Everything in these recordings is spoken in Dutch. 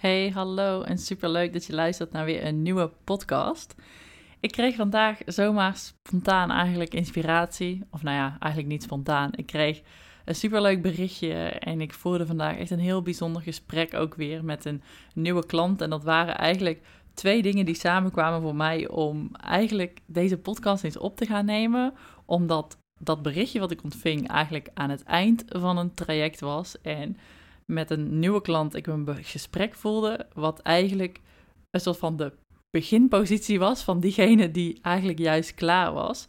Hey, hallo en superleuk dat je luistert naar weer een nieuwe podcast. Ik kreeg vandaag zomaar spontaan eigenlijk inspiratie. Of nou ja, eigenlijk niet spontaan. Ik kreeg een superleuk berichtje en ik voerde vandaag echt een heel bijzonder gesprek ook weer met een nieuwe klant. En dat waren eigenlijk twee dingen die samenkwamen voor mij om eigenlijk deze podcast eens op te gaan nemen. Omdat dat berichtje wat ik ontving eigenlijk aan het eind van een traject was. En met een nieuwe klant ik een gesprek voelde, wat eigenlijk een soort van de beginpositie was van diegene die eigenlijk juist klaar was.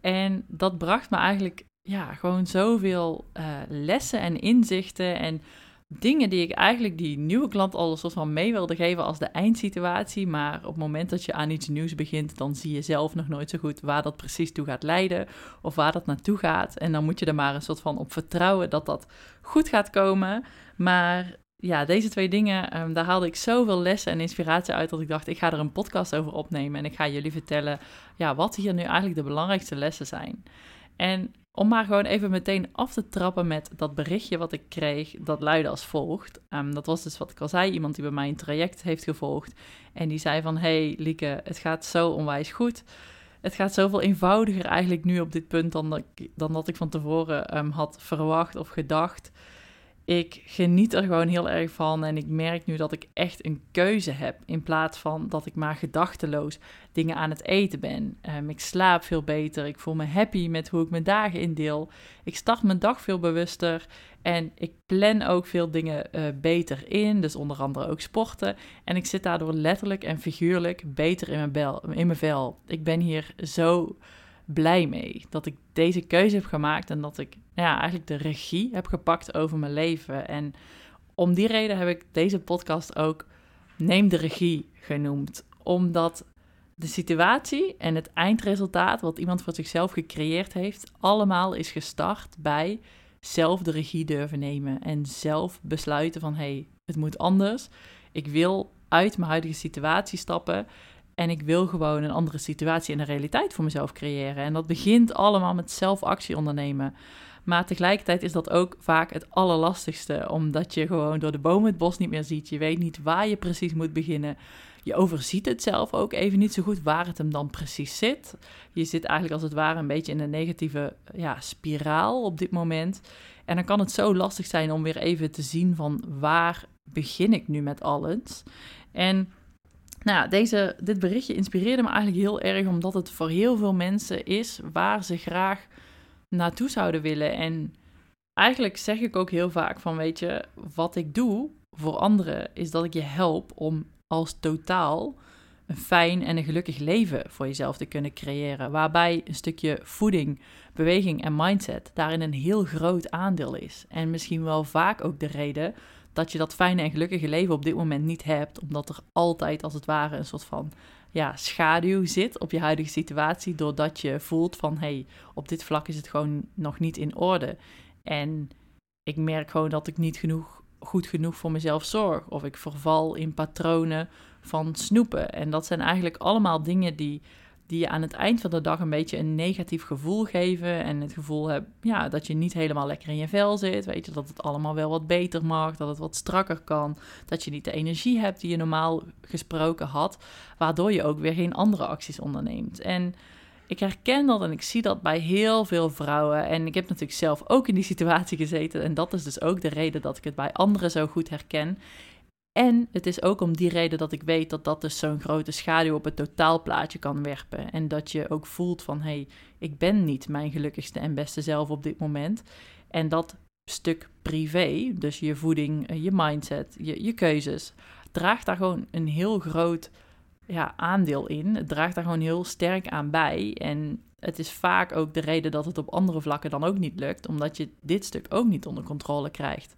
En dat bracht me eigenlijk ja, gewoon zoveel uh, lessen en inzichten en dingen die ik eigenlijk die nieuwe klant al een soort van mee wilde geven als de eindsituatie. Maar op het moment dat je aan iets nieuws begint, dan zie je zelf nog nooit zo goed waar dat precies toe gaat leiden of waar dat naartoe gaat. En dan moet je er maar een soort van op vertrouwen dat dat goed gaat komen. Maar ja, deze twee dingen, ehm, daar haalde ik zoveel lessen en inspiratie uit dat ik dacht, ik ga er een podcast over opnemen en ik ga jullie vertellen ja, wat hier nu eigenlijk de belangrijkste lessen zijn. En om maar gewoon even meteen af te trappen met dat berichtje wat ik kreeg, dat luidde als volgt. Ehm, dat was dus wat ik al zei, iemand die bij mij een traject heeft gevolgd. En die zei van, hey Lieke, het gaat zo onwijs goed. Het gaat zoveel eenvoudiger eigenlijk nu op dit punt dan dat ik, dan dat ik van tevoren ehm, had verwacht of gedacht ik geniet er gewoon heel erg van en ik merk nu dat ik echt een keuze heb in plaats van dat ik maar gedachteloos dingen aan het eten ben. Um, ik slaap veel beter, ik voel me happy met hoe ik mijn dagen indeel. Ik start mijn dag veel bewuster en ik plan ook veel dingen uh, beter in, dus onder andere ook sporten. En ik zit daardoor letterlijk en figuurlijk beter in mijn, bel, in mijn vel. Ik ben hier zo blij mee dat ik deze keuze heb gemaakt en dat ik ja, eigenlijk de regie heb gepakt over mijn leven. En om die reden heb ik deze podcast ook Neem de regie genoemd. Omdat de situatie en het eindresultaat wat iemand voor zichzelf gecreëerd heeft, allemaal is gestart bij zelf de regie durven nemen en zelf besluiten van hé, hey, het moet anders. Ik wil uit mijn huidige situatie stappen en ik wil gewoon een andere situatie en een realiteit voor mezelf creëren. En dat begint allemaal met zelf actie ondernemen. Maar tegelijkertijd is dat ook vaak het allerlastigste, omdat je gewoon door de bomen het bos niet meer ziet. Je weet niet waar je precies moet beginnen. Je overziet het zelf ook even niet zo goed waar het hem dan precies zit. Je zit eigenlijk als het ware een beetje in een negatieve ja, spiraal op dit moment. En dan kan het zo lastig zijn om weer even te zien van waar begin ik nu met alles. En nou ja, deze, dit berichtje inspireerde me eigenlijk heel erg, omdat het voor heel veel mensen is waar ze graag naartoe zouden willen. En eigenlijk zeg ik ook heel vaak van, weet je, wat ik doe voor anderen, is dat ik je help om als totaal een fijn en een gelukkig leven voor jezelf te kunnen creëren. Waarbij een stukje voeding, beweging en mindset daarin een heel groot aandeel is. En misschien wel vaak ook de reden dat je dat fijne en gelukkige leven op dit moment niet hebt, omdat er altijd als het ware een soort van ja, schaduw zit op je huidige situatie, doordat je voelt van hey, op dit vlak is het gewoon nog niet in orde. En ik merk gewoon dat ik niet genoeg, goed genoeg voor mezelf zorg, of ik verval in patronen van snoepen. En dat zijn eigenlijk allemaal dingen die die je aan het eind van de dag een beetje een negatief gevoel geven. En het gevoel hebt ja, dat je niet helemaal lekker in je vel zit. Weet je, dat het allemaal wel wat beter mag, dat het wat strakker kan. Dat je niet de energie hebt die je normaal gesproken had. Waardoor je ook weer geen andere acties onderneemt. En ik herken dat en ik zie dat bij heel veel vrouwen. En ik heb natuurlijk zelf ook in die situatie gezeten. En dat is dus ook de reden dat ik het bij anderen zo goed herken. En het is ook om die reden dat ik weet dat dat dus zo'n grote schaduw op het totaalplaatje kan werpen. En dat je ook voelt van, hé, hey, ik ben niet mijn gelukkigste en beste zelf op dit moment. En dat stuk privé, dus je voeding, eh, je mindset, je, je keuzes, draagt daar gewoon een heel groot ja, aandeel in. Het draagt daar gewoon heel sterk aan bij. En het is vaak ook de reden dat het op andere vlakken dan ook niet lukt, omdat je dit stuk ook niet onder controle krijgt.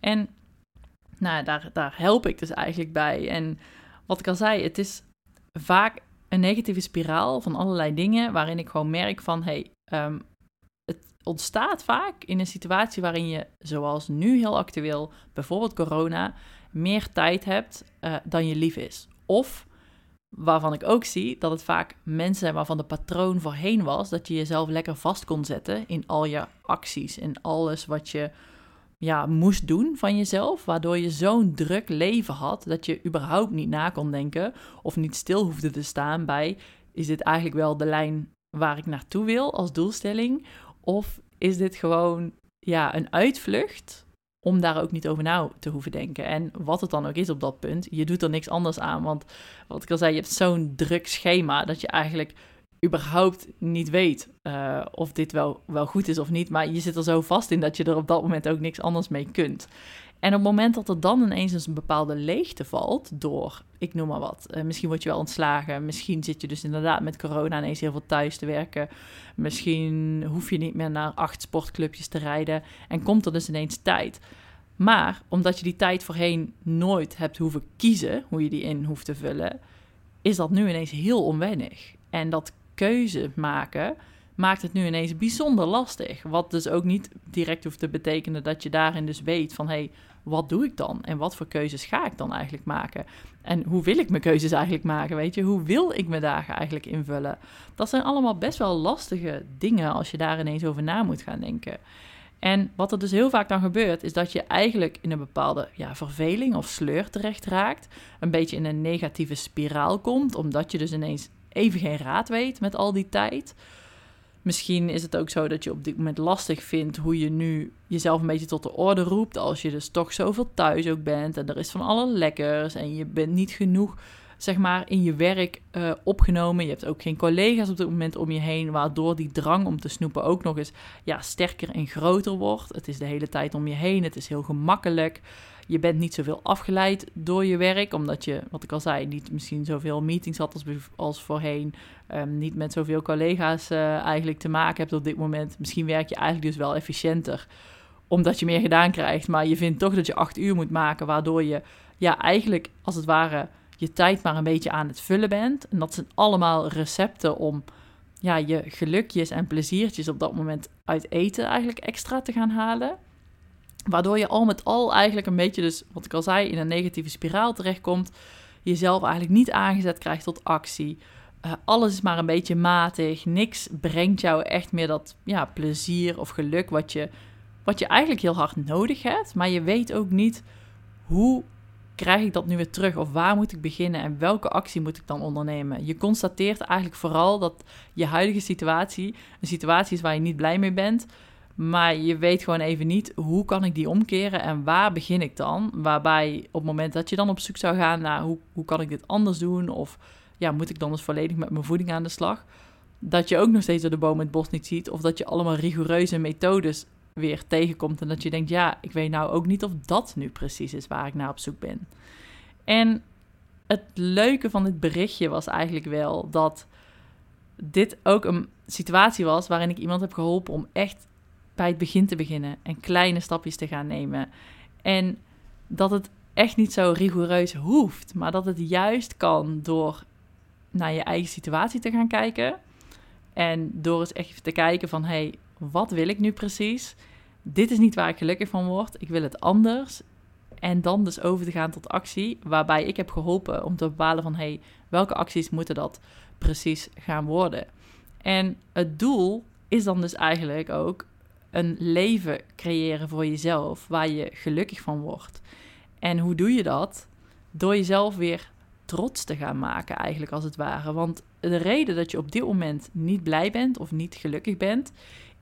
En nou, daar, daar help ik dus eigenlijk bij. En wat ik al zei, het is vaak een negatieve spiraal van allerlei dingen waarin ik gewoon merk van, hey, ehm, het ontstaat vaak in een situatie waarin je, zoals nu heel actueel, bijvoorbeeld corona, meer tijd hebt uh, dan je lief is. Of waarvan ik ook zie dat het vaak mensen zijn waarvan de patroon voorheen was dat je jezelf lekker vast kon zetten in al je acties en alles wat je ja, moest doen van jezelf, waardoor je zo'n druk leven had dat je überhaupt niet na kon denken of niet stil hoefde te staan bij is dit eigenlijk wel de lijn waar ik naartoe wil als doelstelling of is dit gewoon ja, een uitvlucht om daar ook niet over na te hoeven denken. En wat het dan ook is op dat punt, je doet er niks anders aan. Want wat ik al zei, je hebt zo'n druk schema dat je eigenlijk überhaupt niet weet uh, of dit wel, wel goed is of niet. Maar je zit er zo vast in dat je er op dat moment ook niks anders mee kunt. En op het moment dat er dan ineens een bepaalde leegte valt door, ik noem maar wat, uh, misschien word je wel ontslagen, misschien zit je dus inderdaad met corona ineens heel veel thuis te werken, misschien hoef je niet meer naar acht sportclubjes te rijden en komt er dus ineens tijd. Maar omdat je die tijd voorheen nooit hebt hoeven kiezen, hoe je die in hoeft te vullen, is dat nu ineens heel onwennig. En dat keuze maken maakt het nu ineens bijzonder lastig. Wat dus ook niet direct hoeft te betekenen dat je daarin dus weet van hé, hey, wat doe ik dan? En wat voor keuzes ga ik dan eigenlijk maken? En hoe wil ik mijn keuzes eigenlijk maken? Weet je, hoe wil ik mijn dagen eigenlijk invullen? Dat zijn allemaal best wel lastige dingen als je daar ineens over na moet gaan denken. En wat er dus heel vaak dan gebeurt, is dat je eigenlijk in een bepaalde ja, verveling of sleur terecht raakt. Een beetje in een negatieve spiraal komt, omdat je dus ineens even geen raad weet met al die tijd. Misschien is het ook zo dat je op dit moment lastig vindt hoe je nu jezelf een beetje tot de orde roept. Als je dus toch zoveel thuis ook bent en er is van alle lekkers en je bent niet genoeg zeg maar, in je werk uh, opgenomen. Je hebt ook geen collega's op dit moment om je heen, waardoor die drang om te snoepen ook nog eens ja, sterker en groter wordt. Het is de hele tijd om je heen, het is heel gemakkelijk. Je bent niet zoveel afgeleid door je werk, omdat je, wat ik al zei, niet misschien zoveel meetings had als, voorheen. Um, niet met zoveel collega's uh, eigenlijk te maken hebt op dit moment. Misschien werk je eigenlijk dus wel efficiënter, omdat je meer gedaan krijgt. Maar je vindt toch dat je acht uur moet maken, waardoor je ja, eigenlijk als het ware je tijd maar een beetje aan het vullen bent. En dat zijn allemaal recepten om ja, je gelukjes en pleziertjes op dat moment uit eten eigenlijk extra te gaan halen. Waardoor je al met al eigenlijk een beetje, dus wat ik al zei, in een negatieve spiraal terechtkomt. Jezelf eigenlijk niet aangezet krijgt tot actie. Uh, alles is maar een beetje matig. Niks brengt jou echt meer dat ja, plezier of geluk wat je, wat je eigenlijk heel hard nodig hebt. Maar je weet ook niet hoe krijg ik dat nu weer terug? Of waar moet ik beginnen en welke actie moet ik dan ondernemen? Je constateert eigenlijk vooral dat je huidige situatie een situatie is waar je niet blij mee bent. Maar je weet gewoon even niet hoe kan ik die omkeren en waar begin ik dan? Waarbij op het moment dat je dan op zoek zou gaan naar hoe, hoe kan ik dit anders doen? Of ja, moet ik dan dus volledig met mijn voeding aan de slag? Dat je ook nog steeds door de boom het bos niet ziet. Of dat je allemaal rigoureuze methodes weer tegenkomt. En dat je denkt, ja, ik weet nou ook niet of dat nu precies is waar ik naar op zoek ben. En het leuke van dit berichtje was eigenlijk wel dat dit ook een situatie was waarin ik iemand heb geholpen om echt bij het begin te beginnen en kleine stapjes te gaan nemen. En dat het echt niet zo rigoureus hoeft, maar dat het juist kan door naar je eigen situatie te gaan kijken. En door eens echt te kijken van, hey, wat wil ik nu precies? Dit is niet waar ik gelukkig van word. Ik wil het anders. En dan dus over te gaan tot actie, waarbij ik heb geholpen om te bepalen van hey, welke acties moeten dat precies gaan worden. En het doel is dan dus eigenlijk ook een leven creëren voor jezelf waar je gelukkig van wordt. En hoe doe je dat? Door jezelf weer trots te gaan maken, eigenlijk als het ware. Want de reden dat je op dit moment niet blij bent of niet gelukkig bent,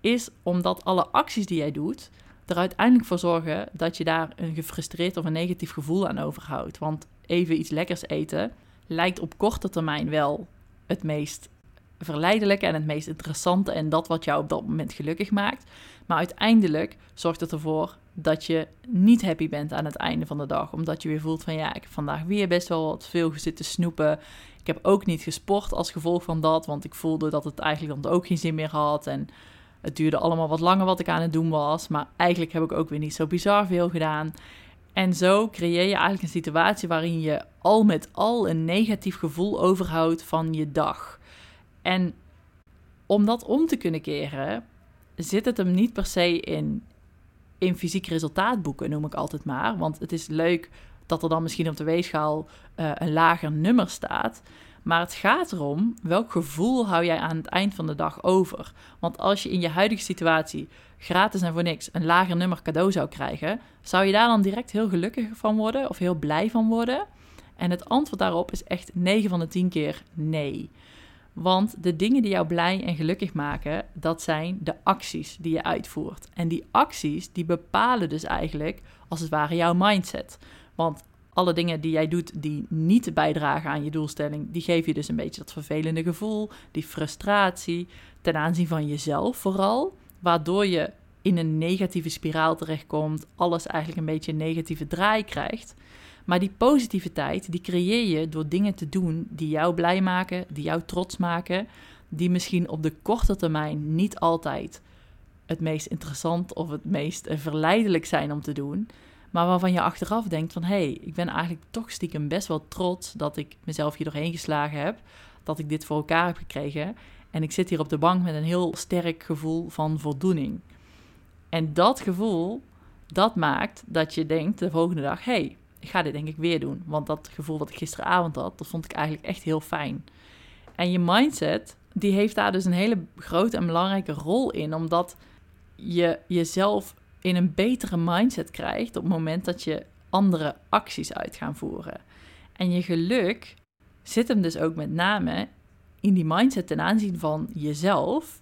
is omdat alle acties die jij doet er uiteindelijk voor zorgen dat je daar een gefrustreerd of een negatief gevoel aan overhoudt. Want even iets lekkers eten lijkt op korte termijn wel het meest verleidelijke en het meest interessante en dat wat jou op dat moment gelukkig maakt. Maar uiteindelijk zorgt het ervoor dat je niet happy bent aan het einde van de dag. Omdat je weer voelt van ja, ik heb vandaag weer best wel wat veel zitten snoepen. Ik heb ook niet gesport als gevolg van dat, want ik voelde dat het eigenlijk dan ook geen zin meer had. En het duurde allemaal wat langer wat ik aan het doen was, maar eigenlijk heb ik ook weer niet zo bizar veel gedaan. En zo creëer je eigenlijk een situatie waarin je al met al een negatief gevoel overhoudt van je dag. En om dat om te kunnen keren, zit het hem niet per se in, in fysiek resultaat boeken, noem ik altijd maar. Want het is leuk dat er dan misschien op de weegschaal uh, een lager nummer staat. Maar het gaat erom welk gevoel hou jij aan het eind van de dag over. Want als je in je huidige situatie gratis en voor niks een lager nummer cadeau zou krijgen, zou je daar dan direct heel gelukkig van worden of heel blij van worden? En het antwoord daarop is echt 9 van de 10 keer nee. Want de dingen die jou blij en gelukkig maken, dat zijn de acties die je uitvoert. En die acties, die bepalen dus eigenlijk, als het ware, jouw mindset. Want alle dingen die jij doet die niet bijdragen aan je doelstelling, die geven je dus een beetje dat vervelende gevoel, die frustratie ten aanzien van jezelf vooral, waardoor je in een negatieve spiraal terechtkomt, alles eigenlijk een beetje een negatieve draai krijgt. Maar die positiviteit, die creëer je door dingen te doen die jou blij maken, die jou trots maken, die misschien op de korte termijn niet altijd het meest interessant of het meest eh, verleidelijk zijn om te doen, maar waarvan je achteraf denkt van hé, hey, ik ben eigenlijk toch stiekem best wel trots dat ik mezelf hier doorheen geslagen heb, dat ik dit voor elkaar heb gekregen en ik zit hier op de bank met een heel sterk gevoel van voldoening. En dat gevoel, dat maakt dat je denkt de volgende dag, hé, hey, ik ga dit denk ik weer doen. Want dat gevoel wat ik gisteravond had, dat vond ik eigenlijk echt heel fijn. En je mindset, die heeft daar dus een hele grote en belangrijke rol in. Omdat je jezelf in een betere mindset krijgt op het moment dat je andere acties uit gaan voeren. En je geluk zit hem dus ook met name in die mindset ten aanzien van jezelf.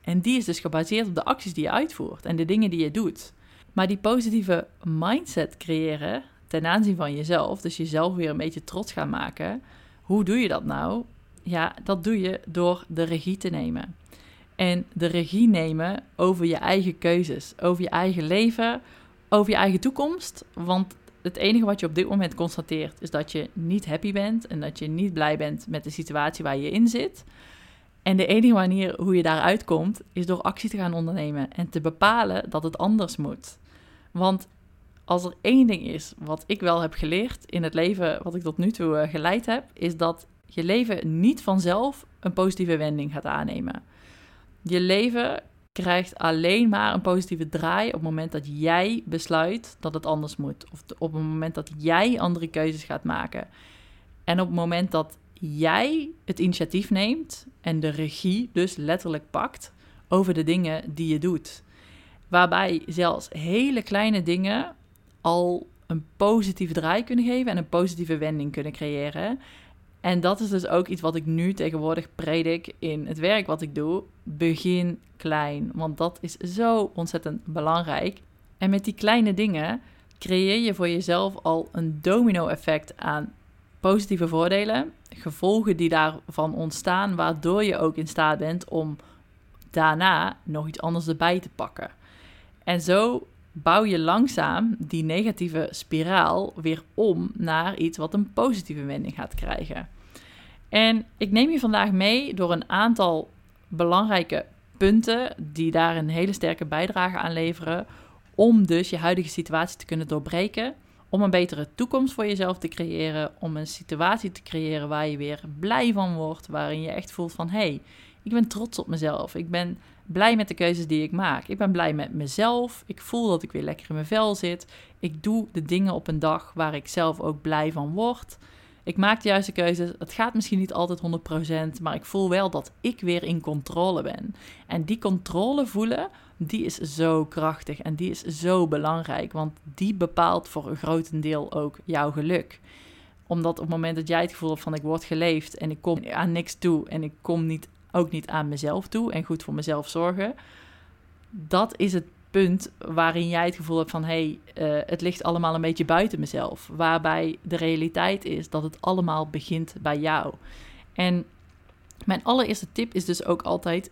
En die is dus gebaseerd op de acties die je uitvoert en de dingen die je doet. Maar die positieve mindset creëren, ten aanzien van jezelf, dus jezelf weer een beetje trots gaan maken. Hoe doe je dat nou? Ja, dat doe je door de regie te nemen. En de regie nemen over je eigen keuzes, over je eigen leven, over je eigen toekomst. Want het enige wat je op dit moment constateert is dat je niet happy bent en dat je niet blij bent met de situatie waar je in zit. En de enige manier hoe je daaruit komt is door actie te gaan ondernemen en te bepalen dat het anders moet. Want als er één ding is wat ik wel heb geleerd in het leven wat ik tot nu toe uh, geleid heb, is dat je leven niet vanzelf een positieve wending gaat aannemen. Je leven krijgt alleen maar een positieve draai op het moment dat jij besluit dat het anders moet. Of op het moment dat jij andere keuzes gaat maken. En op het moment dat jij het initiatief neemt en de regie dus letterlijk pakt over de dingen die je doet. Waarbij zelfs hele kleine dingen al een positieve draai kunnen geven en een positieve wending kunnen creëren. En dat is dus ook iets wat ik nu tegenwoordig predik in het werk wat ik doe. Begin klein, want dat is zo ontzettend belangrijk. En met die kleine dingen creëer je voor jezelf al een domino-effect aan positieve voordelen, gevolgen die daarvan ontstaan, waardoor je ook in staat bent om daarna nog iets anders erbij te pakken. En zo bouw je langzaam die negatieve spiraal weer om naar iets wat een positieve wending gaat krijgen. En ik neem je vandaag mee door een aantal belangrijke punten die daar een hele sterke bijdrage aan leveren om dus je huidige situatie te kunnen doorbreken, om een betere toekomst voor jezelf te creëren, om een situatie te creëren waar je weer blij van wordt, waarin je echt voelt van hé, hey, ik ben trots op mezelf. Ik ben blij met de keuzes die ik maak. Ik ben blij met mezelf. Ik voel dat ik weer lekker in mijn vel zit. Ik doe de dingen op een dag waar ik zelf ook blij van word. Ik maak de juiste keuzes. Het gaat misschien niet altijd 100%, maar ik voel wel dat ik weer in controle ben. En die controle voelen, die is zo krachtig en die is zo belangrijk, want die bepaalt voor een grotendeel ook jouw geluk omdat op het moment dat jij het gevoel hebt van ik word geleefd en ik kom aan niks toe en ik kom niet ook niet aan mezelf toe en goed voor mezelf zorgen. Dat is het punt waarin jij het gevoel hebt van hé, hey, uh, het ligt allemaal een beetje buiten mezelf. Waarbij de realiteit is dat het allemaal begint bij jou. En mijn allereerste tip is dus ook altijd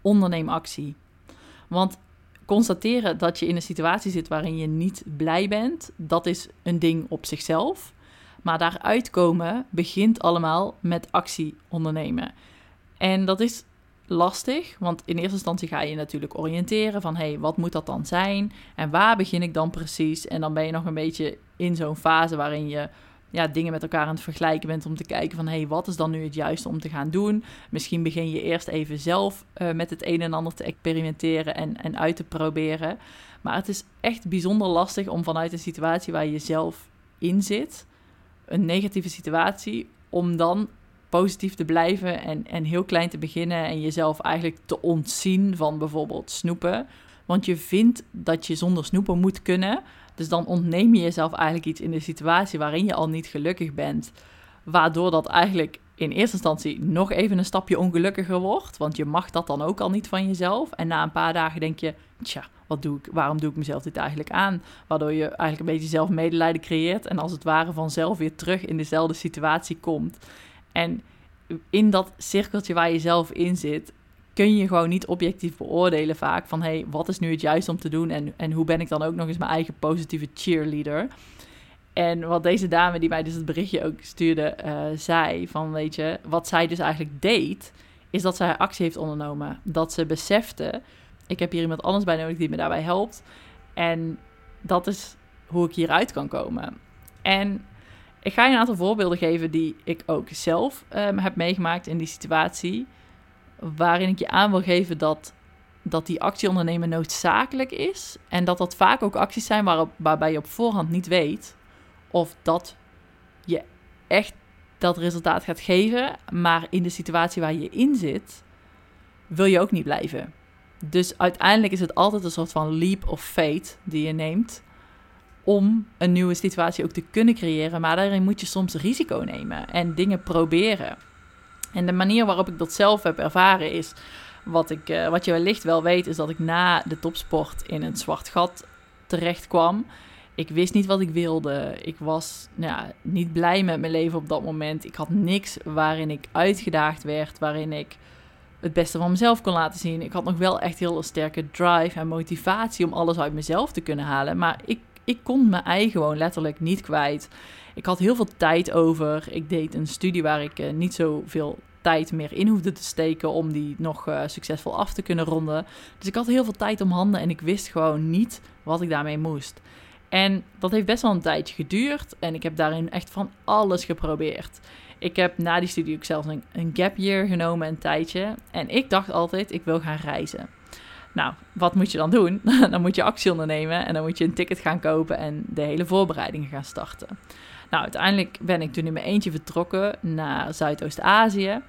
onderneem actie. Want constateren dat je in een situatie zit waarin je niet blij bent, dat is een ding op zichzelf. Maar daaruit komen begint allemaal met actie ondernemen. En dat is lastig, want in eerste instantie ga je natuurlijk oriënteren van hé, hey, wat moet dat dan zijn en waar begin ik dan precies? En dan ben je nog een beetje in zo'n fase waarin je ja, dingen met elkaar aan het vergelijken bent om te kijken van hé, hey, wat is dan nu het juiste om te gaan doen? Misschien begin je eerst even zelf uh, met het een en ander te experimenteren en, en uit te proberen. Maar het is echt bijzonder lastig om vanuit een situatie waar je zelf in zit, een negatieve situatie, om dan positief te blijven en, en heel klein te beginnen en jezelf eigenlijk te ontzien van bijvoorbeeld snoepen. Want je vindt dat je zonder snoepen moet kunnen. Dus dan ontneem je jezelf eigenlijk iets in de situatie waarin je al niet gelukkig bent. Waardoor dat eigenlijk in eerste instantie nog even een stapje ongelukkiger wordt. Want je mag dat dan ook al niet van jezelf. En na een paar dagen denk je, tja, wat doe ik, waarom doe ik mezelf dit eigenlijk aan? Waardoor je eigenlijk een beetje zelf medelijden creëert. En als het ware vanzelf weer terug in dezelfde situatie komt. En in dat cirkeltje waar je zelf in zit, kun je gewoon niet objectief beoordelen vaak van hey, wat is nu het juiste om te doen en, en hoe ben ik dan ook nog eens mijn eigen positieve cheerleader. En wat deze dame die mij dus het berichtje ook stuurde, uh, zei van weet je, wat zij dus eigenlijk deed, is dat zij actie heeft ondernomen. Dat ze besefte, ik heb hier iemand anders bij nodig die me daarbij helpt. En dat is hoe ik hieruit kan komen. En ik ga je een aantal voorbeelden geven die ik ook zelf um, heb meegemaakt in die situatie waarin ik je aan wil geven dat, dat die actie ondernemen noodzakelijk is. En dat dat vaak ook acties zijn waarop, waarbij je op voorhand niet weet of dat je echt dat resultaat gaat geven. Maar in de situatie waar je in zit, wil je ook niet blijven. Dus uiteindelijk is het altijd een soort van leap of fate die je neemt om een nieuwe situatie ook te kunnen creëren. Maar daarin moet je soms risico nemen en dingen proberen. En de manier waarop ik dat zelf heb ervaren is, wat, ik, uh, wat je wellicht wel weet, is dat ik na de topsport in een zwart gat terecht kwam. Ik wist niet wat ik wilde. Ik was nou ja, niet blij met mijn leven op dat moment. Ik had niks waarin ik uitgedaagd werd, waarin ik het beste van mezelf kon laten zien. Ik had nog wel echt heel sterke drive en motivatie om alles uit mezelf te kunnen halen. Maar ik, ik kon mijn ei gewoon letterlijk niet kwijt. Ik had heel veel tijd over. Ik deed een studie waar ik uh, niet zoveel tijd meer in hoefde te steken om die nog uh, succesvol af te kunnen ronden. Dus ik had heel veel tijd om handen en ik wist gewoon niet wat ik daarmee moest. En dat heeft best wel een tijdje geduurd en ik heb daarin echt van alles geprobeerd. Ik heb na die studie ook zelfs een, een gap year genomen, een tijdje. En ik dacht altijd, ik wil gaan reizen. Nou, wat moet je dan doen? dan moet je actie ondernemen en dan moet je een ticket gaan kopen en de hele voorbereidingen gaan starten. Nou, uiteindelijk ben ik toen in mijn eentje vertrokken naar Zuidoost-Azië.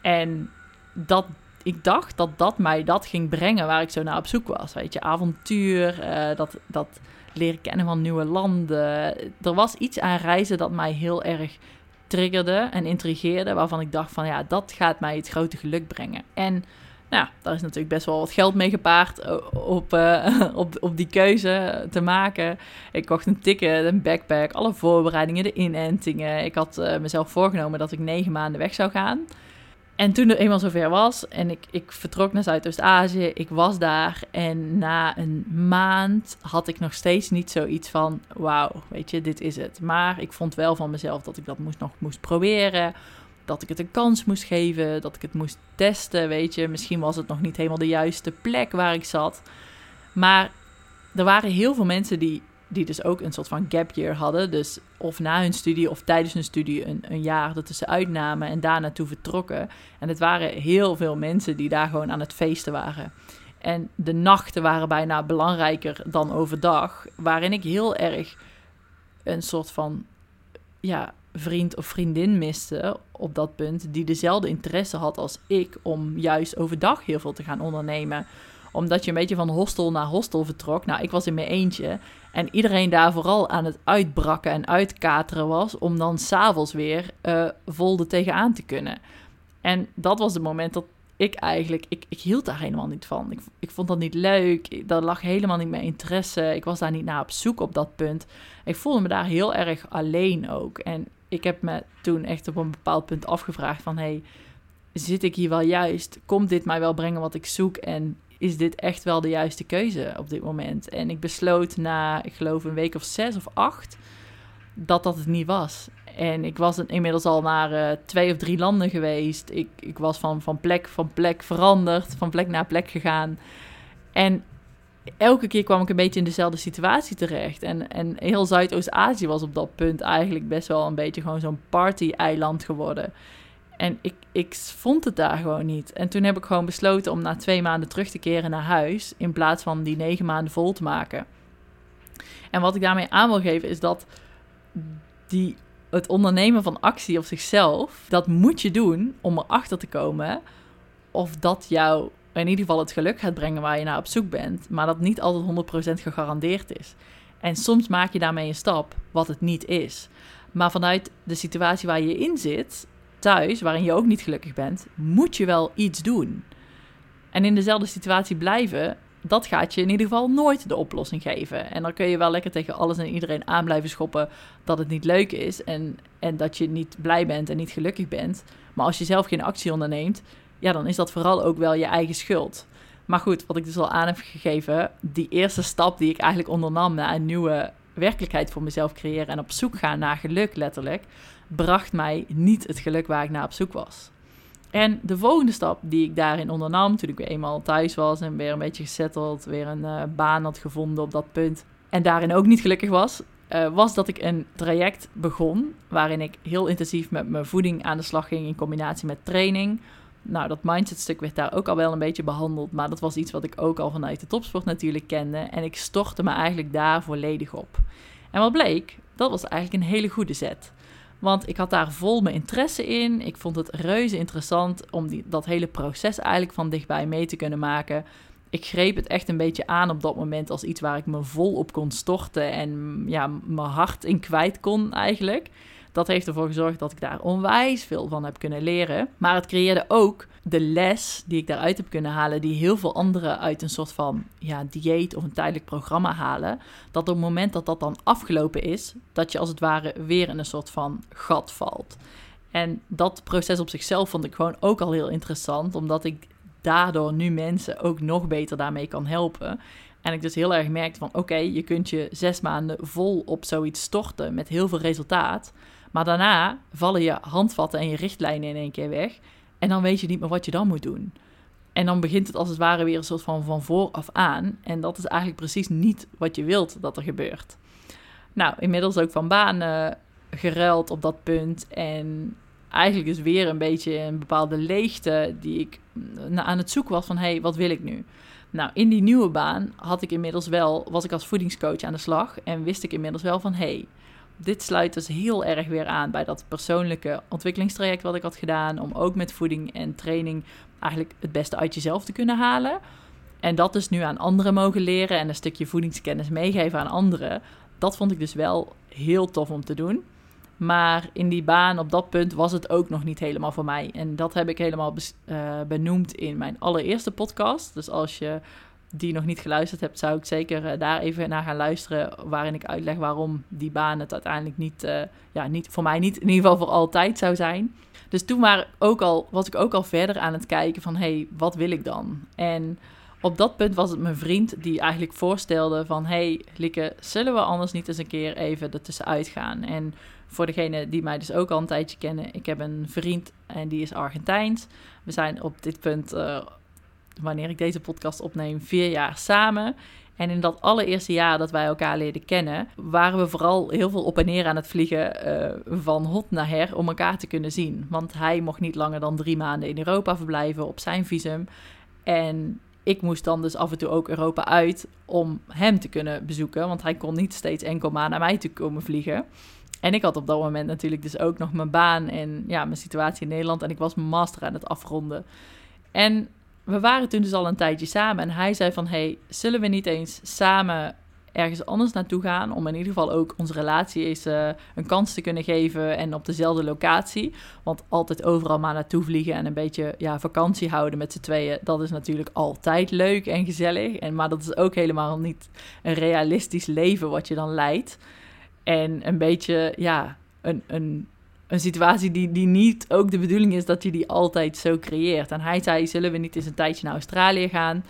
En dat, ik dacht dat dat mij dat ging brengen waar ik zo naar op zoek was. Weet je, avontuur, uh, dat, dat leren kennen van nieuwe landen. Er was iets aan reizen dat mij heel erg triggerde en intrigeerde. Waarvan ik dacht van ja, dat gaat mij het grote geluk brengen. En nou, daar is natuurlijk best wel wat geld mee gepaard op, uh, op, op die keuze te maken. Ik kocht een ticket, een backpack, alle voorbereidingen, de inentingen. Ik had uh, mezelf voorgenomen dat ik negen maanden weg zou gaan. En toen het eenmaal zover was en ik, ik vertrok naar Zuidoost-Azië, ik was daar en na een maand had ik nog steeds niet zoiets van, wauw, weet je, dit is het. Maar ik vond wel van mezelf dat ik dat moest, nog moest proberen, dat ik het een kans moest geven, dat ik het moest testen, weet je. Misschien was het nog niet helemaal de juiste plek waar ik zat. Maar er waren heel veel mensen die, die dus ook een soort van gap year hadden. Dus of na hun studie of tijdens hun studie een, een jaar ertussen uitnamen en daar naartoe vertrokken. En het waren heel veel mensen die daar gewoon aan het feesten waren. En de nachten waren bijna belangrijker dan overdag, waarin ik heel erg een soort van ja, vriend of vriendin miste op dat punt, die dezelfde interesse had als ik om juist overdag heel veel te gaan ondernemen. Omdat je een beetje van hostel naar hostel vertrok. Nou, ik was in mijn eentje en iedereen daar vooral aan het uitbrakken en uitkateren was, om dan s'avonds weer uh, vol er tegenaan te kunnen. En dat was het moment dat ik eigenlijk, ik, ik hield daar helemaal niet van. Ik, ik vond dat niet leuk. Dat lag helemaal niet mijn interesse. Ik was daar niet naar op zoek op dat punt. Ik voelde me daar heel erg alleen ook. En ik heb me toen echt op een bepaald punt afgevraagd van... hey, zit ik hier wel juist? Komt dit mij wel brengen wat ik zoek? En is dit echt wel de juiste keuze op dit moment? En ik besloot na, ik geloof een week of zes of acht... dat dat het niet was. En ik was inmiddels al naar uh, twee of drie landen geweest. Ik, ik was van, van plek van plek veranderd, van plek naar plek gegaan. En elke keer kwam ik een beetje in dezelfde situatie terecht. En, en heel Zuidoost-Azië was op dat punt eigenlijk best wel een beetje gewoon zo'n party-eiland geworden. En ik, ik vond het daar gewoon niet. En toen heb ik gewoon besloten om na twee maanden terug te keren naar huis. In plaats van die negen maanden vol te maken. En wat ik daarmee aan wil geven is dat die het ondernemen van actie op zichzelf, dat moet je doen om erachter te komen of dat jou in ieder geval het geluk gaat brengen waar je naar op zoek bent, maar dat niet altijd 100% gegarandeerd is. En soms maak je daarmee een stap wat het niet is. Maar vanuit de situatie waar je in zit, thuis, waarin je ook niet gelukkig bent, moet je wel iets doen. En in dezelfde situatie blijven, dat gaat je in ieder geval nooit de oplossing geven. En dan kun je wel lekker tegen alles en iedereen aan blijven schoppen dat het niet leuk is en, en dat je niet blij bent en niet gelukkig bent. Maar als je zelf geen actie onderneemt, ja, dan is dat vooral ook wel je eigen schuld. Maar goed, wat ik dus al aan heb gegeven, die eerste stap die ik eigenlijk ondernam naar een nieuwe werkelijkheid voor mezelf creëren en op zoek gaan naar geluk, letterlijk, bracht mij niet het geluk waar ik naar op zoek was. En de volgende stap die ik daarin ondernam, toen ik weer eenmaal thuis was en weer een beetje gesetteld, weer een uh, baan had gevonden op dat punt en daarin ook niet gelukkig was, uh, was dat ik een traject begon waarin ik heel intensief met mijn voeding aan de slag ging in combinatie met training. Nou, dat mindsetstuk werd daar ook al wel een beetje behandeld, maar dat was iets wat ik ook al vanuit de topsport natuurlijk kende en ik stortte me eigenlijk daar volledig op. En wat bleek, dat was eigenlijk een hele goede zet. Want ik had daar vol mijn interesse in. Ik vond het reuze interessant om die, dat hele proces eigenlijk van dichtbij mee te kunnen maken. Ik greep het echt een beetje aan op dat moment als iets waar ik me vol op kon storten en ja, mijn hart in kwijt kon eigenlijk. Dat heeft ervoor gezorgd dat ik daar onwijs veel van heb kunnen leren. Maar het creëerde ook de les die ik daaruit heb kunnen halen, die heel veel anderen uit een soort van ja, dieet of een tijdelijk programma halen. Dat op het moment dat dat dan afgelopen is, dat je als het ware weer in een soort van gat valt. En dat proces op zichzelf vond ik gewoon ook al heel interessant, omdat ik daardoor nu mensen ook nog beter daarmee kan helpen. En ik dus heel erg merkte van oké, je kunt je zes maanden vol op zoiets storten met heel veel resultaat. Maar daarna vallen je handvatten en je richtlijnen in één keer weg. En dan weet je niet meer wat je dan moet doen. En dan begint het als het ware weer een soort van van vooraf aan. En dat is eigenlijk precies niet wat je wilt dat er gebeurt. Nou, inmiddels ook van banen geruild op dat punt. En eigenlijk is weer een beetje een bepaalde leegte die ik aan het zoeken was van... hé, hey, wat wil ik nu? Nou, in die nieuwe baan had ik inmiddels wel, was ik als voedingscoach aan de slag en wist ik inmiddels wel van hé, hey, dit sluit dus heel erg weer aan bij dat persoonlijke ontwikkelingstraject wat ik had gedaan. Om ook met voeding en training eigenlijk het beste uit jezelf te kunnen halen. En dat dus nu aan anderen mogen leren en een stukje voedingskennis meegeven aan anderen. Dat vond ik dus wel heel tof om te doen. Maar in die baan op dat punt was het ook nog niet helemaal voor mij. En dat heb ik helemaal uh, benoemd in mijn allereerste podcast. Dus als je die nog niet geluisterd hebt, zou ik zeker uh, daar even naar gaan luisteren. Waarin ik uitleg waarom die baan het uiteindelijk niet, uh, ja, niet voor mij niet in ieder geval voor altijd zou zijn. Dus toen maar ook al, was ik ook al verder aan het kijken van hé, hey, wat wil ik dan? En op dat punt was het mijn vriend die eigenlijk voorstelde van... hey, Lieke, zullen we anders niet eens een keer even ertussenuit gaan? En voor degene die mij dus ook al een tijdje kennen... ik heb een vriend en die is Argentijns. We zijn op dit punt... Uh, wanneer ik deze podcast opneem, vier jaar samen. En in dat allereerste jaar dat wij elkaar leerden kennen, waren we vooral heel veel op en neer aan het vliegen uh, van hot naar her om elkaar te kunnen zien. Want hij mocht niet langer dan drie maanden in Europa verblijven op zijn visum. En ik moest dan dus af en toe ook Europa uit om hem te kunnen bezoeken. Want hij kon niet steeds enkel maar naar mij toe komen vliegen. En ik had op dat moment natuurlijk dus ook nog mijn baan en ja, mijn situatie in Nederland. En ik was mijn master aan het afronden. En we waren toen dus al een tijdje samen. En hij zei van, hey, zullen we niet eens samen ergens anders naartoe gaan. Om in ieder geval ook onze relatie eens uh, een kans te kunnen geven. En op dezelfde locatie. Want altijd overal maar naartoe vliegen en een beetje ja, vakantie houden met z'n tweeën. Dat is natuurlijk altijd leuk en gezellig. En, maar dat is ook helemaal niet een realistisch leven wat je dan leidt. En een beetje, ja, een, een een situatie die, die niet ook de bedoeling is dat je die altijd zo creëert. En hij zei, zullen we niet eens een tijdje naar Australië gaan?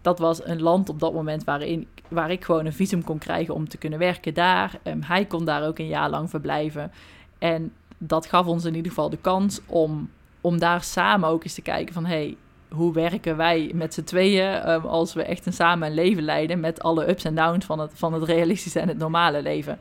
Dat was een land op dat moment waarin, waar ik gewoon een visum kon krijgen om te kunnen werken daar. Um, hij kon daar ook een jaar lang verblijven. En dat gaf ons in ieder geval de kans om, om daar samen ook eens te kijken van... Hey, hoe werken wij met z'n tweeën um, als we echt een samen een leven leiden... met alle ups en downs van het, van het realistische en het normale leven...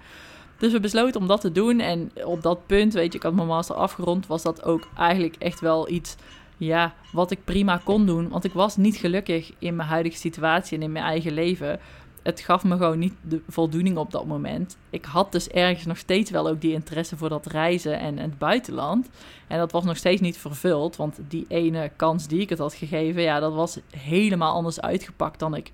Dus we besloten om dat te doen. En op dat punt, weet je, ik had mijn master afgerond, was dat ook eigenlijk echt wel iets, ja, wat ik prima kon doen. Want ik was niet gelukkig in mijn huidige situatie en in mijn eigen leven. het gaf me gewoon niet de voldoening op dat moment. Ik had dus ergens nog steeds wel ook die interesse voor dat reizen en, het buitenland. En dat was nog steeds niet vervuld, want die ene kans die ik het had gegeven, ja, dat was helemaal anders uitgepakt dan ik,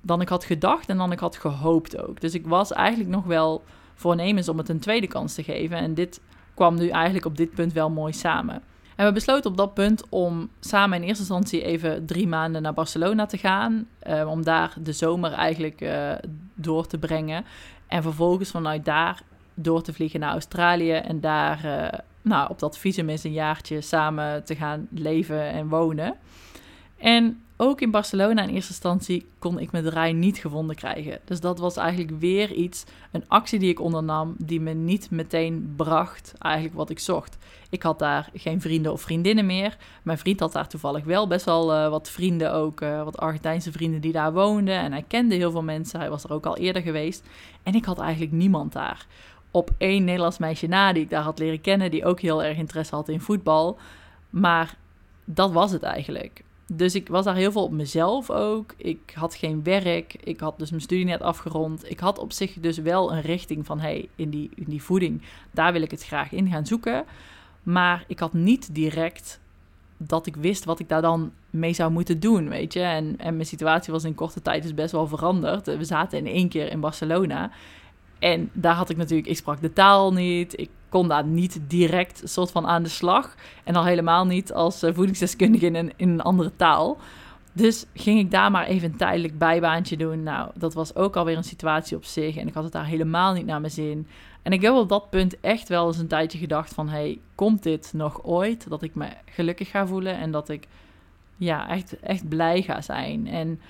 dan ik had gedacht en dan ik had gehoopt ook. Dus ik was eigenlijk nog wel voornemens om het een tweede kans te geven. En dit kwam nu eigenlijk op dit punt wel mooi samen. En we besloten op dat punt om samen in eerste instantie even drie maanden naar Barcelona te gaan. Uh, om daar de zomer eigenlijk uh, door te brengen. En vervolgens vanuit daar door te vliegen naar Australië. En daar uh, nou, op dat visum eens een jaartje samen te gaan leven en wonen. En ook in Barcelona in eerste instantie kon ik mijn draai niet gevonden krijgen. Dus dat was eigenlijk weer iets, een actie die ik ondernam, die me niet meteen bracht eigenlijk wat ik zocht. Ik had daar geen vrienden of vriendinnen meer. Mijn vriend had daar toevallig wel best wel uh, wat vrienden, ook uh, wat Argentijnse vrienden die daar woonden. En hij kende heel veel mensen, hij was er ook al eerder geweest. En ik had eigenlijk niemand daar. Op één Nederlands meisje na die ik daar had leren kennen, die ook heel erg interesse had in voetbal. Maar dat was het eigenlijk. Dus ik was daar heel veel op mezelf ook. Ik had geen werk. Ik had dus mijn studie net afgerond. Ik had op zich dus wel een richting van... hey, in die, in die voeding, daar wil ik het graag in gaan zoeken. Maar ik had niet direct dat ik wist wat ik daar dan mee zou moeten doen, weet je. En, en mijn situatie was in korte tijd dus best wel veranderd. We zaten in één keer in Barcelona. En daar had ik natuurlijk, ik sprak de taal niet. Ik kon daar niet direct soort van aan de slag. En al helemaal niet als uh, voedingsdeskundige in een, in een andere taal. Dus ging ik daar maar even een tijdelijk bijbaantje doen. Nou, dat was ook alweer een situatie op zich. En ik had het daar helemaal niet naar mijn zin. En ik heb op dat punt echt wel eens een tijdje gedacht van... hey, komt dit nog ooit? Dat ik me gelukkig ga voelen en dat ik ja, echt, echt blij ga zijn. En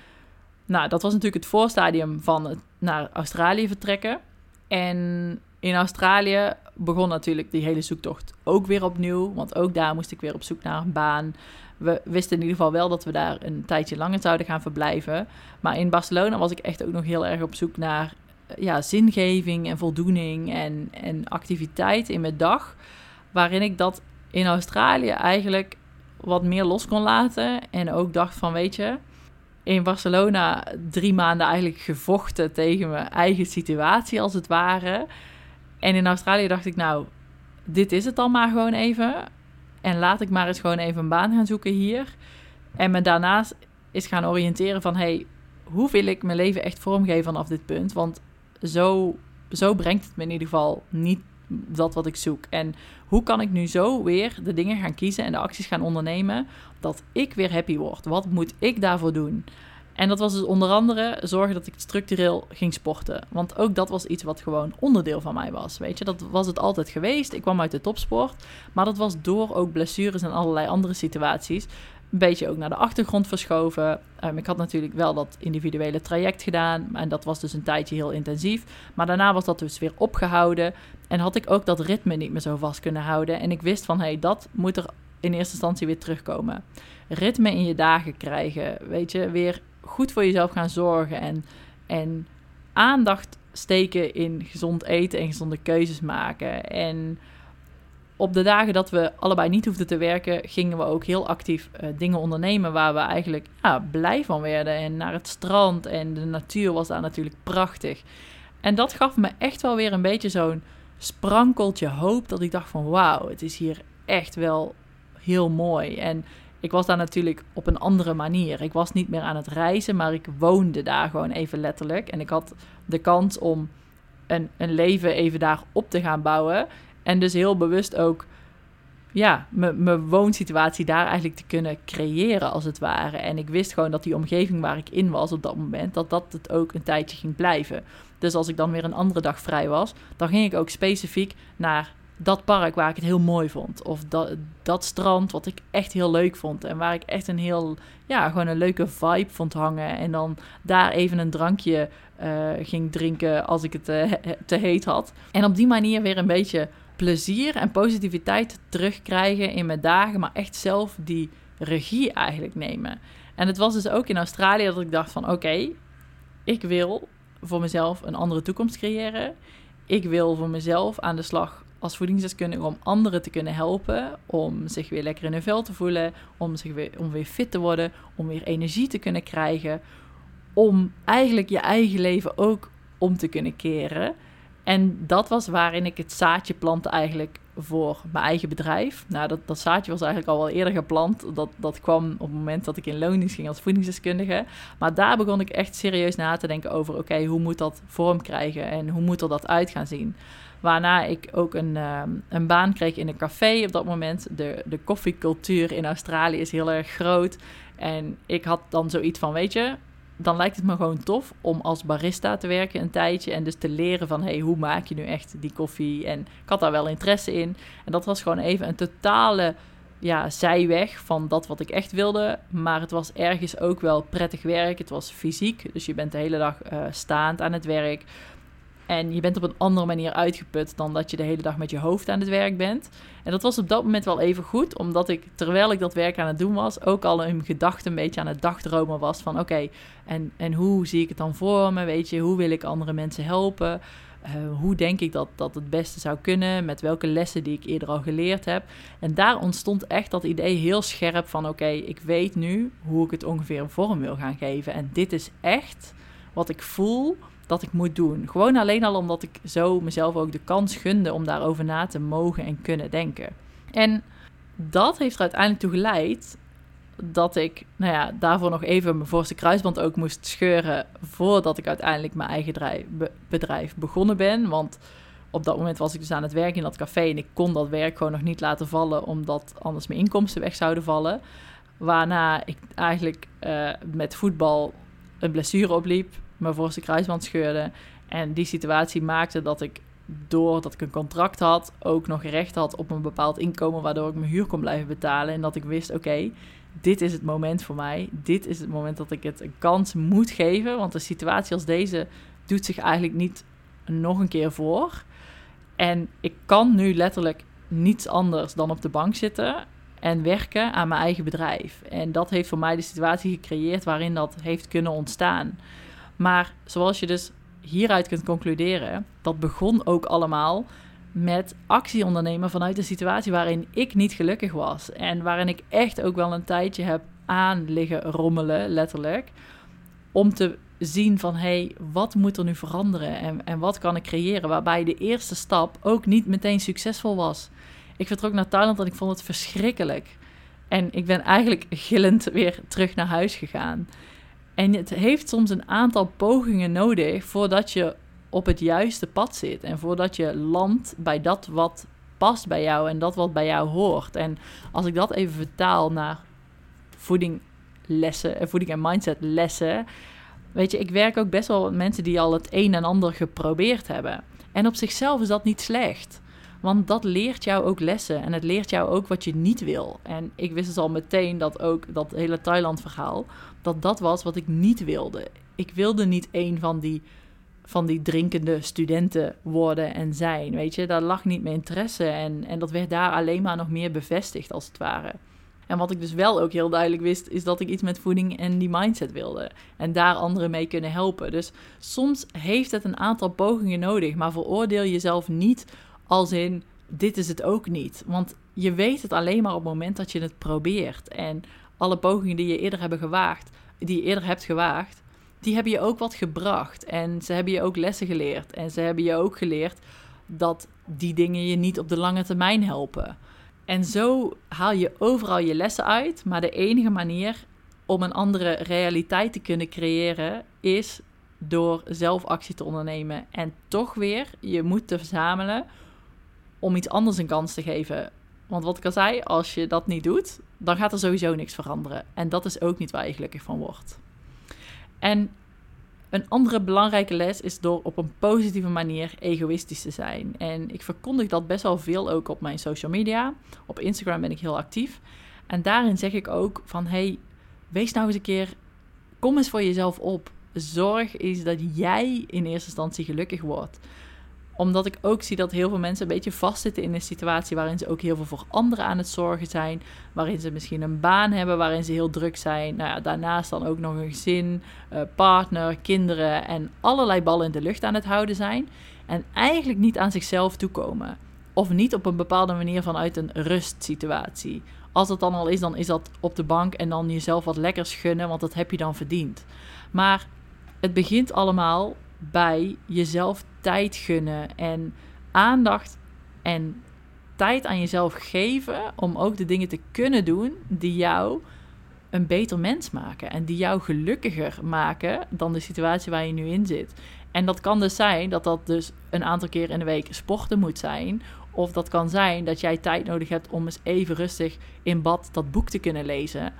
nou, dat was natuurlijk het voorstadium van het naar Australië vertrekken. En in Australië begon natuurlijk die hele zoektocht ook weer opnieuw. Want ook daar moest ik weer op zoek naar een baan. We wisten in ieder geval wel dat we daar een tijdje langer zouden gaan verblijven. Maar in Barcelona was ik echt ook nog heel erg op zoek naar ja, zingeving en voldoening en, en activiteit in mijn dag. Waarin ik dat in Australië eigenlijk wat meer los kon laten. En ook dacht van, weet je, in Barcelona drie maanden eigenlijk gevochten tegen mijn eigen situatie als het ware. En in Australië dacht ik, nou, dit is het dan maar gewoon even. En laat ik maar eens gewoon even een baan gaan zoeken hier. En me daarnaast is gaan oriënteren van, hey, hoe wil ik mijn leven echt vormgeven vanaf dit punt? Want zo, zo brengt het me in ieder geval niet dat wat ik zoek. En hoe kan ik nu zo weer de dingen gaan kiezen en de acties gaan ondernemen dat ik weer happy word? Wat moet ik daarvoor doen? En dat was dus onder andere zorgen dat ik structureel ging sporten. Want ook dat was iets wat gewoon onderdeel van mij was. Weet je, dat was het altijd geweest. Ik kwam uit de topsport. Maar dat was door ook blessures en allerlei andere situaties. Een beetje ook naar de achtergrond verschoven. Um, ik had natuurlijk wel dat individuele traject gedaan. En dat was dus een tijdje heel intensief. Maar daarna was dat dus weer opgehouden. En had ik ook dat ritme niet meer zo vast kunnen houden. En ik wist van hé, hey, dat moet er in eerste instantie weer terugkomen. Ritme in je dagen krijgen. Weet je, weer goed voor jezelf gaan zorgen en, en aandacht steken in gezond eten en gezonde keuzes maken. En op de dagen dat we allebei niet hoefden te werken, gingen we ook heel actief uh, dingen ondernemen waar we eigenlijk ja, blij van werden. En naar het strand en de natuur was daar natuurlijk prachtig. En dat gaf me echt wel weer een beetje zo'n sprankeltje hoop dat ik dacht van wauw, het is hier echt wel heel mooi. En ik was daar natuurlijk op een andere manier. Ik was niet meer aan het reizen, maar ik woonde daar gewoon even letterlijk. En ik had de kans om een, een leven even daar op te gaan bouwen. En dus heel bewust ook ja, mijn woonsituatie daar eigenlijk te kunnen creëren, als het ware. En ik wist gewoon dat die omgeving waar ik in was op dat moment, dat dat het ook een tijdje ging blijven. Dus als ik dan weer een andere dag vrij was, dan ging ik ook specifiek naar dat park waar ik het heel mooi vond. Of dat, dat strand wat ik echt heel leuk vond. En waar ik echt een heel, ja, gewoon een leuke vibe vond hangen. En dan daar even een drankje uh, ging drinken als ik het uh, te heet had. En op die manier weer een beetje plezier en positiviteit terugkrijgen in mijn dagen. Maar echt zelf die regie eigenlijk nemen. En het was dus ook in Australië dat ik dacht van oké, ik wil voor mezelf een andere toekomst creëren. Ik wil voor mezelf aan de slag als voedingsdeskundige om anderen te kunnen helpen. Om zich weer lekker in hun vel te voelen. Om, zich weer, om weer fit te worden. Om weer energie te kunnen krijgen. om eigenlijk je eigen leven ook om te kunnen keren. En dat was waarin ik het zaadje plantte eigenlijk voor mijn eigen bedrijf. Nou, dat, dat zaadje was eigenlijk al wel eerder geplant. Dat, dat kwam op het moment dat ik in loondienst ging als voedingsdeskundige. Maar daar begon ik echt serieus na te denken over... oké, hoe moet dat vorm krijgen en hoe moet er dat uit gaan zien? Waarna ik ook een, ehm, een baan kreeg in een café op dat moment. De, de koffiecultuur in Australië is heel erg groot. En ik had dan zoiets van, weet je, dan lijkt het me gewoon tof om als barista te werken een tijdje. En dus te leren van, hey, hoe maak je nu echt die koffie? En ik had daar wel interesse in. En dat was gewoon even een totale ja, zijweg van dat wat ik echt wilde. Maar het was ergens ook wel prettig werk. Het was fysiek, dus je bent de hele dag uh, staand aan het werk. En je bent op een andere manier uitgeput dan dat je de hele dag met je hoofd aan het werk bent. En dat was op dat moment wel even goed, omdat ik terwijl ik dat werk aan het doen was, ook al in gedachten een beetje aan het dagdromen was van oké, en, en hoe zie ik het dan voor me? Weet je, hoe wil ik andere mensen helpen? Uh, hoe denk ik dat dat het beste zou kunnen? Met welke lessen die ik eerder al geleerd heb? En daar ontstond echt dat idee heel scherp van oké, ik weet nu hoe ik het ongeveer een vorm wil gaan geven. En dit is echt wat ik voel dat ik moet doen. Gewoon alleen al omdat ik zo mezelf ook de kans gunde om daarover na te mogen en kunnen denken. En dat heeft er uiteindelijk toe geleid dat ik, nou ja, daarvoor nog even mijn voorste kruisband ook moest scheuren voordat ik uiteindelijk mijn eigen bedrijf begonnen ben. Want op dat moment was ik dus aan het werken in dat café en ik kon dat werk gewoon nog niet laten vallen, omdat anders mijn inkomsten weg zouden vallen. Waarna ik eigenlijk uh, met voetbal een blessure opliep mijn voorste kruisband scheurde. En die situatie maakte dat ik, doordat ik een contract had, ook nog recht had op een bepaald inkomen, waardoor ik mijn huur kon blijven betalen. En dat ik wist, oké, dit is het moment voor mij. Dit is het moment dat ik het een kans moet geven. Want een situatie als deze doet zich eigenlijk niet nog een keer voor. En ik kan nu letterlijk niets anders dan op de bank zitten en werken aan mijn eigen bedrijf. En dat heeft voor mij de situatie gecreëerd waarin dat heeft kunnen ontstaan. Maar zoals je dus hieruit kunt concluderen, dat begon ook allemaal met actie ondernemen vanuit een situatie waarin ik niet gelukkig was. En waarin ik echt ook wel een tijdje heb aan liggen rommelen, letterlijk. Om te zien van, hé, hey, wat moet er nu veranderen en, en wat kan ik creëren? Waarbij de eerste stap ook niet meteen succesvol was. Ik vertrok naar Thailand en ik vond het verschrikkelijk. En ik ben eigenlijk gillend weer terug naar huis gegaan. En het heeft soms een aantal pogingen nodig voordat je op het juiste pad zit. En voordat je landt bij dat wat past bij jou en dat wat bij jou hoort. En als ik dat even vertaal naar voedinglessen, eh, voeding en mindset lessen. Weet je, ik werk ook best wel met mensen die al het een en ander geprobeerd hebben. En op zichzelf is dat niet slecht. Want dat leert jou ook lessen en het leert jou ook wat je niet wil. En ik wist dus al meteen dat ook dat hele Thailand-verhaal, dat dat was wat ik niet wilde. Ik wilde niet een van die, van die drinkende studenten worden en zijn. Weet je, daar lag niet mijn interesse en, en dat werd daar alleen maar nog meer bevestigd als het ware. En wat ik dus wel ook heel duidelijk wist, is dat ik iets met voeding en die mindset wilde. En daar anderen mee kunnen helpen. Dus soms heeft het een aantal pogingen nodig, maar veroordeel jezelf niet als in, dit is het ook niet. Want je weet het alleen maar op het moment dat je het probeert. En alle pogingen die je eerder hebben gewaagd, die je eerder hebt gewaagd, die hebben je ook wat gebracht. En ze hebben je ook lessen geleerd. En ze hebben je ook geleerd dat die dingen je niet op de lange termijn helpen. En zo haal je overal je lessen uit. Maar de enige manier om een andere realiteit te kunnen creëren is door zelf actie te ondernemen. En toch weer je moed te verzamelen om iets anders een kans te geven. Want wat ik al zei, als je dat niet doet, dan gaat er sowieso niks veranderen. En dat is ook niet waar je gelukkig van wordt. En een andere belangrijke les is door op een positieve manier egoïstisch te zijn. En ik verkondig dat best wel veel ook op mijn social media. Op Instagram ben ik heel actief. En daarin zeg ik ook van hey, wees nou eens een keer, kom eens voor jezelf op. Zorg eens dat jij in eerste instantie gelukkig wordt omdat ik ook zie dat heel veel mensen een beetje vastzitten in een situatie waarin ze ook heel veel voor anderen aan het zorgen zijn. Waarin ze misschien een baan hebben, waarin ze heel druk zijn. Nou ja, daarnaast dan ook nog een gezin, uh, partner, kinderen en allerlei ballen in de lucht aan het houden zijn. En eigenlijk niet aan zichzelf toekomen. Of niet op een bepaalde manier vanuit een rustsituatie. Als dat dan al is, dan is dat op de bank en dan jezelf wat lekkers gunnen, want dat heb je dan verdiend. Maar het begint allemaal bij jezelf tijd gunnen en aandacht en tijd aan jezelf geven om ook de dingen te kunnen doen die jou een beter mens maken en die jou gelukkiger maken dan de situatie waar je nu in zit. En dat kan dus zijn dat dat dus een aantal keer in de week sporten moet zijn. Of dat kan zijn dat jij tijd nodig hebt om eens even rustig in bad dat boek te kunnen lezen.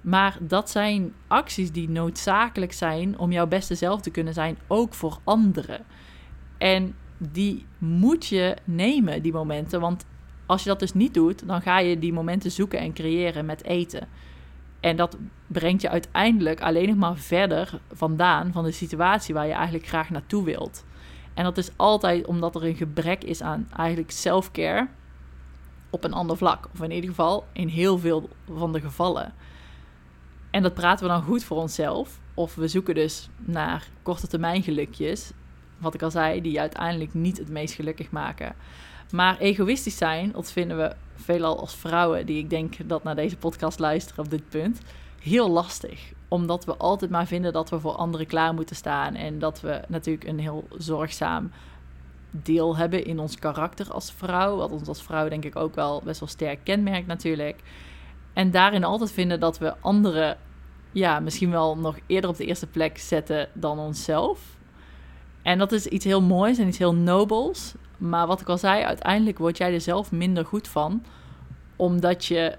Maar dat zijn acties die noodzakelijk zijn om jouw beste zelf te kunnen zijn, ook voor anderen. En die moet je nemen, die momenten. Want als je dat dus niet doet, dan ga je die momenten zoeken en creëren met eten. En dat brengt je uiteindelijk alleen nog maar verder vandaan van de situatie waar je eigenlijk graag naartoe wilt. En dat is altijd omdat er een gebrek is aan eigenlijk self-care op een ander vlak. Of in ieder geval in heel veel van de gevallen. En dat praten we dan goed voor onszelf. Of we zoeken dus naar korte termijn gelukjes. Wat ik al zei, die uiteindelijk niet het meest gelukkig maken. Maar egoïstisch zijn, dat vinden we veelal als vrouwen, die ik denk dat naar deze podcast luisteren op dit punt, heel lastig. Omdat we altijd maar vinden dat we voor anderen klaar moeten staan. En dat we natuurlijk een heel zorgzaam deel hebben in ons karakter als vrouw. Wat ons als vrouw denk ik ook wel best wel sterk kenmerkt natuurlijk. En daarin altijd vinden dat we anderen ja, misschien wel nog eerder op de eerste plek zetten dan onszelf. En dat is iets heel moois en iets heel nobels. Maar wat ik al zei, uiteindelijk word jij er zelf minder goed van, omdat je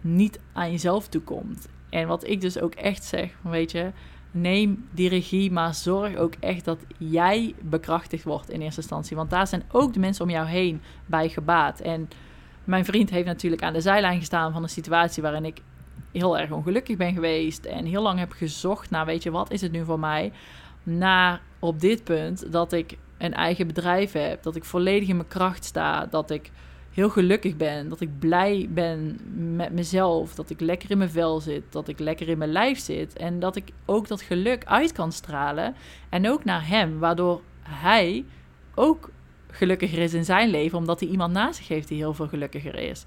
niet aan jezelf toekomt. En wat ik dus ook echt zeg, weet je, neem die regie, maar zorg ook echt dat jij bekrachtigd wordt in eerste instantie. Want daar zijn ook de mensen om jou heen bij gebaat. En mijn vriend heeft natuurlijk aan de zijlijn gestaan van een situatie waarin ik heel erg ongelukkig ben geweest en heel lang heb gezocht naar, weet je, wat is het nu voor mij? Naar op dit punt dat ik een eigen bedrijf heb, dat ik volledig in mijn kracht sta, dat ik heel gelukkig ben, dat ik blij ben met mezelf, dat ik lekker in mijn vel zit, dat ik lekker in mijn lijf zit en dat ik ook dat geluk uit kan stralen en ook naar hem, waardoor hij ook gelukkiger is in zijn leven, omdat hij iemand naast zich heeft die heel veel gelukkiger is.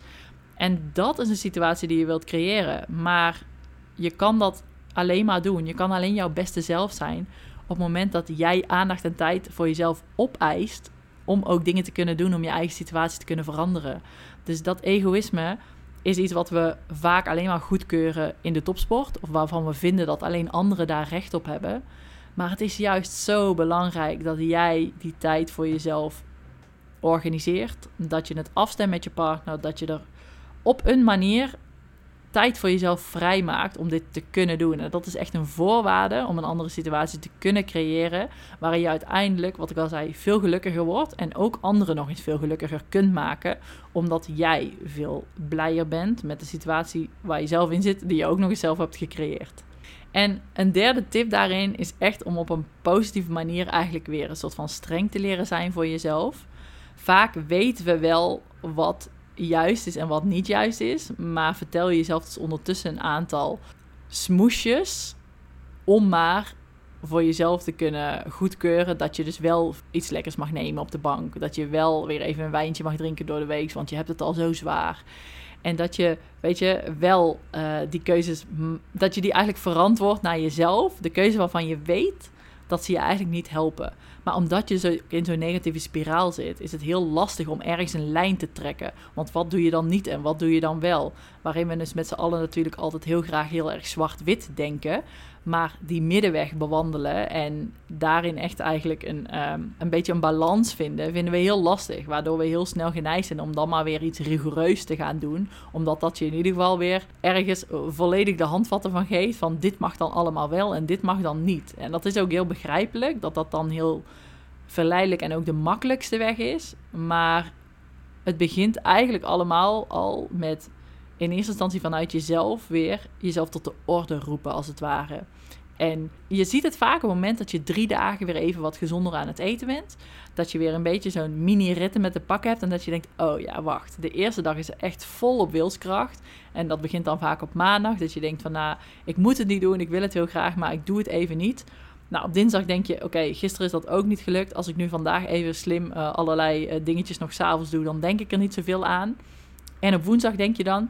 En dat is een situatie die je wilt creëren, maar je kan dat alleen maar doen. Je kan alleen jouw beste zelf zijn op het moment dat jij aandacht en tijd voor jezelf opeist om ook dingen te kunnen doen om je eigen situatie te kunnen veranderen. Dus dat egoïsme is iets wat we vaak alleen maar goedkeuren in de topsport of waarvan we vinden dat alleen anderen daar recht op hebben. Maar het is juist zo belangrijk dat jij die tijd voor jezelf organiseert, dat je het afstemt met je partner, dat je er op een manier tijd voor jezelf vrijmaakt om dit te kunnen doen. En dat is echt een voorwaarde om een andere situatie te kunnen creëren. Waarin je uiteindelijk, wat ik al zei, veel gelukkiger wordt. En ook anderen nog eens veel gelukkiger kunt maken. Omdat jij veel blijer bent met de situatie waar je zelf in zit, die je ook nog eens zelf hebt gecreëerd. En een derde tip daarin is echt om op een positieve manier eigenlijk weer een soort van streng te leren zijn voor jezelf. Vaak weten we wel wat juist is en wat niet juist is. Maar vertel jezelf dus ondertussen een aantal smoesjes om maar voor jezelf te kunnen goedkeuren dat je dus wel iets lekkers mag nemen op de bank. Dat je wel weer even een wijntje mag drinken door de week, want je hebt het al zo zwaar. En dat je, weet je, wel uh, die keuzes, dat je die eigenlijk verantwoordt naar jezelf. De keuze waarvan je weet dat ze je eigenlijk niet helpen. Maar omdat je zo in zo'n negatieve spiraal zit, is het heel lastig om ergens een lijn te trekken. Want wat doe je dan niet en wat doe je dan wel? Waarin we dus met z'n allen natuurlijk altijd heel graag heel erg zwart-wit denken. Maar die middenweg bewandelen en daarin echt eigenlijk een, um, een beetje een balans vinden, vinden we heel lastig. Waardoor we heel snel geneigd zijn om dan maar weer iets rigoureus te gaan doen. Omdat dat je in ieder geval weer ergens volledig de handvatten van geeft. Van dit mag dan allemaal wel en dit mag dan niet. En dat is ook heel begrijpelijk dat dat dan heel verleidelijk en ook de makkelijkste weg is. Maar het begint eigenlijk allemaal al met in eerste instantie vanuit jezelf weer jezelf tot de orde roepen, als het ware. En je ziet het vaak op het moment dat je drie dagen weer even wat gezonder aan het eten bent. Dat je weer een beetje zo'n mini-ritten met de pak hebt. En dat je denkt, oh ja, wacht. De eerste dag is echt vol op wilskracht. En dat begint dan vaak op maandag. Dat je denkt van, nou, ik moet het niet doen. Ik wil het heel graag, maar ik doe het even niet. Nou, op dinsdag denk je, oké, gisteren is dat ook niet gelukt. Als ik nu vandaag even slim uh, allerlei uh, dingetjes nog s'avonds doe, dan denk ik er niet zoveel aan. En op woensdag denk je dan,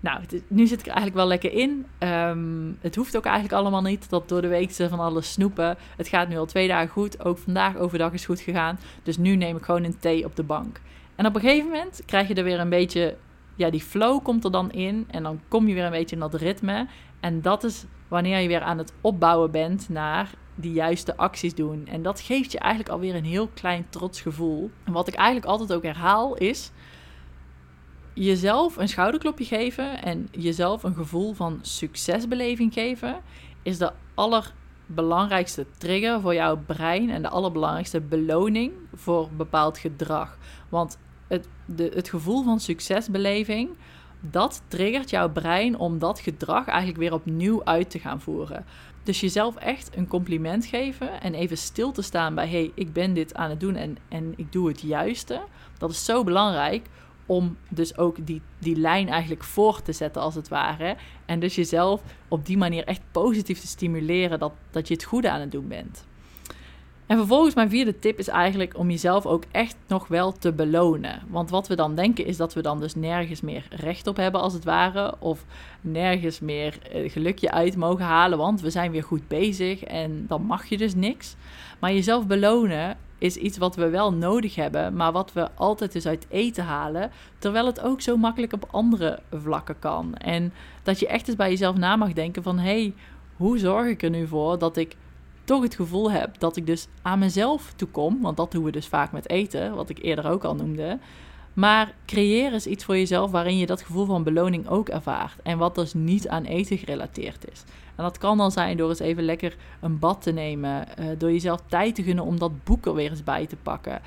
Nou, nu zit ik er eigenlijk wel lekker in. Ehm, het hoeft ook eigenlijk allemaal niet. Dat door de week ze van alles snoepen. Het gaat nu al twee dagen goed. Ook vandaag overdag is goed gegaan. Dus nu neem ik gewoon een thee op de bank. En op een gegeven moment krijg je er weer een beetje... Ja, die flow komt er dan in. En dan kom je weer een beetje in dat ritme. En dat is wanneer je weer aan het opbouwen bent naar die juiste acties doen. En dat geeft je eigenlijk alweer een heel klein trots gevoel. En wat ik eigenlijk altijd ook herhaal is jezelf een schouderklopje geven en jezelf een gevoel van succesbeleving geven, is de allerbelangrijkste trigger voor jouw brein en de allerbelangrijkste beloning voor bepaald gedrag. Want het, de, het gevoel van succesbeleving, dat triggert jouw brein om dat gedrag eigenlijk weer opnieuw uit te gaan voeren. Dus jezelf echt een compliment geven en even stil te staan bij: hey, ik ben dit aan het doen en, en ik doe het juiste. Dat is zo belangrijk om dus ook die, die lijn eigenlijk voor te zetten, als het ware. En dus jezelf op die manier echt positief te stimuleren dat, dat je het goede aan het doen bent. En vervolgens mijn vierde tip is eigenlijk om jezelf ook echt nog wel te belonen. Want wat we dan denken is dat we dan dus nergens meer recht op hebben als het ware. Of nergens meer eh, gelukje uit mogen halen, want we zijn weer goed bezig en dan mag je dus niks. Maar jezelf belonen is iets wat we wel nodig hebben, maar wat we altijd dus uit eten halen, terwijl het ook zo makkelijk op andere vlakken kan. En dat je echt eens bij jezelf na mag denken van, hé, hey, hoe zorg ik er nu voor dat ik toch het gevoel heb dat ik dus aan mezelf toekom, want dat doen we dus vaak met eten, wat ik eerder ook al noemde. Maar creëer eens iets voor jezelf waarin je dat gevoel van beloning ook ervaart. En wat dus niet aan eten gerelateerd is. En dat kan dan zijn door eens even lekker een bad te nemen. Uh, door jezelf tijd te gunnen om dat boek er weer eens bij te pakken.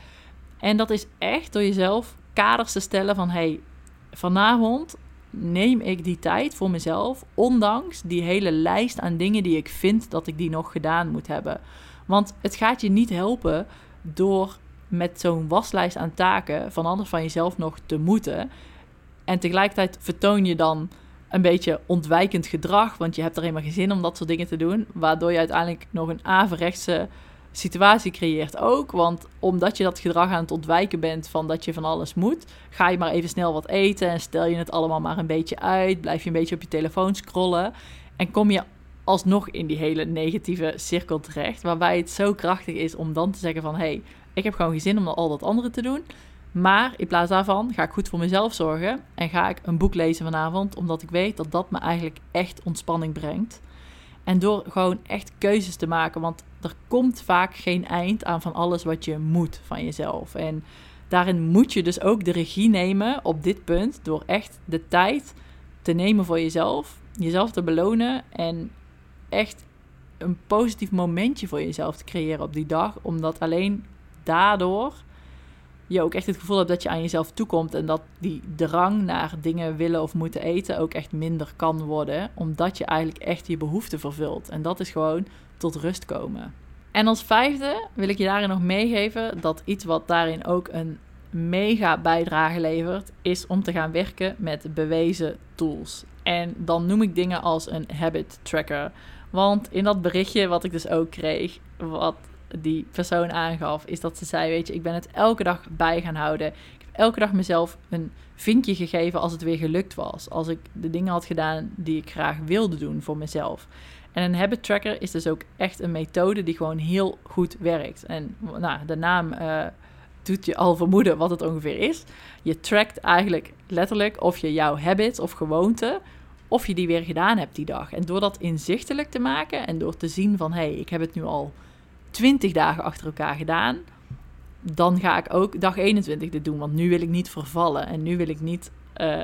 En dat is echt door jezelf kaders te stellen van... hey, vanavond neem ik die tijd voor mezelf... ondanks die hele lijst aan dingen die ik vind dat ik die nog gedaan moet hebben. Want het gaat je niet helpen door met zo'n waslijst aan taken... van anders van jezelf nog te moeten... En tegelijkertijd vertoon je dan een beetje ontwijkend gedrag, want je hebt er helemaal geen zin om dat soort dingen te doen, waardoor je uiteindelijk nog een averechtse situatie creëert ook. Want omdat je dat gedrag aan het ontwijken bent van dat je van alles moet, ga je maar even snel wat eten en stel je het allemaal maar een beetje uit, blijf je een beetje op je telefoon scrollen en kom je alsnog in die hele negatieve cirkel terecht, waarbij het zo krachtig is om dan te zeggen van hé, hey, ik heb gewoon geen zin om al dat andere te doen. Maar in plaats daarvan ga ik goed voor mezelf zorgen en ga ik een boek lezen vanavond, omdat ik weet dat dat me eigenlijk echt ontspanning brengt. En door gewoon echt keuzes te maken, want er komt vaak geen eind aan van alles wat je moet van jezelf. En daarin moet je dus ook de regie nemen op dit punt, door echt de tijd te nemen voor jezelf, jezelf te belonen en echt een positief momentje voor jezelf te creëren op die dag, omdat alleen daardoor je ook echt het gevoel hebt dat je aan jezelf toekomt en dat die drang naar dingen willen of moeten eten ook echt minder kan worden, omdat je eigenlijk echt je behoeften vervult. En dat is gewoon tot rust komen. En als vijfde wil ik je daarin nog meegeven dat iets wat daarin ook een mega bijdrage levert, is om te gaan werken met bewezen tools. En dan noem ik dingen als een habit tracker. Want in dat berichtje wat ik dus ook kreeg, wat die persoon aangaf, is dat ze zei: Weet je, ik ben het elke dag bij gaan houden. Ik heb elke dag mezelf een vinkje gegeven als het weer gelukt was. Als ik de dingen had gedaan die ik graag wilde doen voor mezelf. En een habit tracker is dus ook echt een methode die gewoon heel goed werkt. En nou, de naam uh, doet je al vermoeden wat het ongeveer is. Je trackt eigenlijk letterlijk of je jouw habits of gewoonte of je die weer gedaan hebt die dag. En door dat inzichtelijk te maken en door te zien van hé, hey, ik heb het nu al 20 dagen achter elkaar gedaan, dan ga ik ook dag 21 dit doen. Want nu wil ik niet vervallen en nu wil ik niet, uh,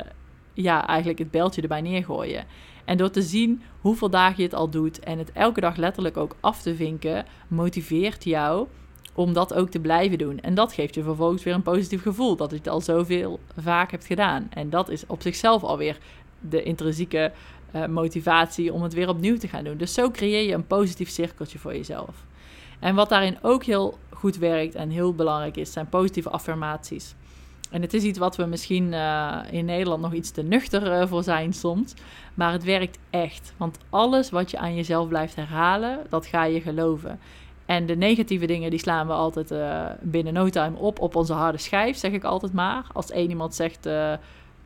ja, eigenlijk het beltje erbij neergooien. En door te zien hoeveel dagen je het al doet en het elke dag letterlijk ook af te vinken, motiveert jou om dat ook te blijven doen. En dat geeft je vervolgens weer een positief gevoel dat je het al zoveel vaak hebt gedaan. En dat is op zichzelf alweer de intrinsieke uh, motivatie om het weer opnieuw te gaan doen. Dus zo creëer je een positief cirkeltje voor jezelf. En wat daarin ook heel goed werkt en heel belangrijk is, zijn positieve affirmaties. En het is iets wat we misschien uh, in Nederland nog iets te nuchter uh, voor zijn soms. Maar het werkt echt. Want alles wat je aan jezelf blijft herhalen, dat ga je geloven. En de negatieve dingen, die slaan we altijd uh, binnen no time op op onze harde schijf, zeg ik altijd maar. Als één iemand zegt,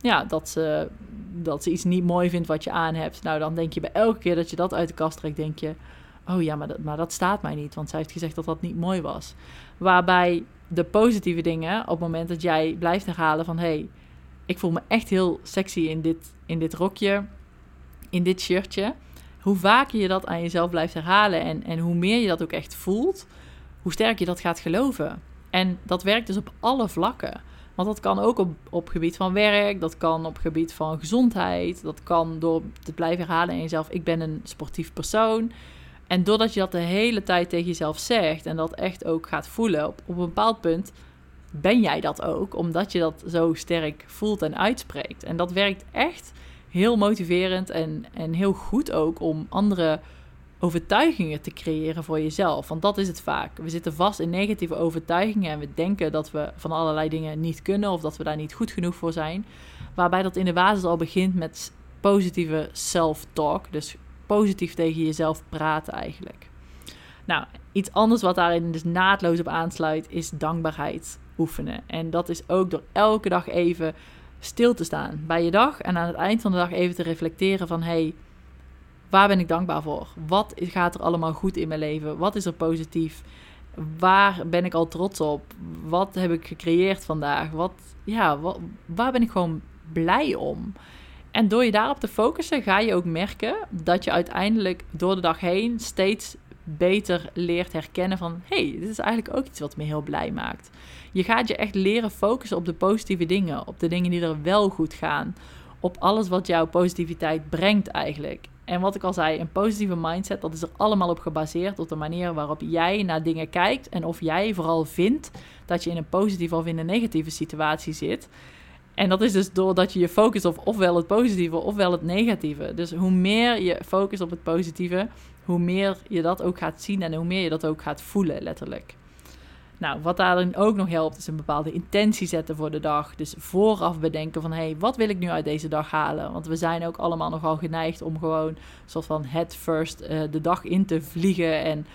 ja, dat ze, dat ze iets niet mooi vindt wat je aan hebt. Nou, dan denk je bij elke keer dat je dat uit de kast trekt, denk je... Oh ja, maar dat, maar dat staat mij niet, want zij heeft gezegd dat dat niet mooi was. Waarbij de positieve dingen, op het moment dat jij blijft herhalen van... hey, ik voel me echt heel sexy in dit, in dit rokje, in dit shirtje. Hoe vaker je dat aan jezelf blijft herhalen en, en hoe meer je dat ook echt voelt, hoe sterker je dat gaat geloven. En dat werkt dus op alle vlakken. Want dat kan ook op, op gebied van werk, dat kan op gebied van gezondheid, dat kan door te blijven herhalen in jezelf: ik ben een sportief persoon. En doordat je dat de hele tijd tegen jezelf zegt en dat echt ook gaat voelen, op, op een bepaald punt ben jij dat ook, omdat je dat zo sterk voelt en uitspreekt. En dat werkt echt heel motiverend en, en heel goed ook om andere overtuigingen te creëren voor jezelf. Want dat is het vaak. We zitten vast in negatieve overtuigingen en we denken dat we van allerlei dingen niet kunnen of dat we daar niet goed genoeg voor zijn. Waarbij dat in de basis al begint met positieve self-talk. Dus positief tegen jezelf praten eigenlijk. Nou, iets anders wat daarin dus naadloos op aansluit is dankbaarheid oefenen. En dat is ook door elke dag even stil te staan bij je dag en aan het eind van de dag even te reflecteren van hey, waar ben ik dankbaar voor? Wat gaat er allemaal goed in mijn leven? Wat is er positief? Waar ben ik al trots op? Wat heb ik gecreëerd vandaag? Wat, ja, waar ben ik gewoon blij om? En door je daarop te focussen, ga je ook merken dat je uiteindelijk door de dag heen steeds beter leert herkennen van... hey, dit is eigenlijk ook iets wat me heel blij maakt. Je gaat je echt leren focussen op de positieve dingen, op de dingen die er wel goed gaan, op alles wat jouw positiviteit brengt eigenlijk. En wat ik al zei, een positieve mindset, dat is er allemaal op gebaseerd op de manier waarop jij naar dingen kijkt en of jij vooral vindt dat je in een positieve of in een negatieve situatie zit. En dat is dus doordat je je focust op ofwel het positieve ofwel het negatieve. Dus hoe meer je focust op het positieve, hoe meer je dat ook gaat zien en hoe meer je dat ook gaat voelen, letterlijk. Nou, wat daarin ook nog helpt, is een bepaalde intentie zetten voor de dag. Dus vooraf bedenken van, hé, hey, wat wil ik nu uit deze dag halen? Want we zijn ook allemaal nogal geneigd om gewoon soort van head first uh, de dag in te vliegen en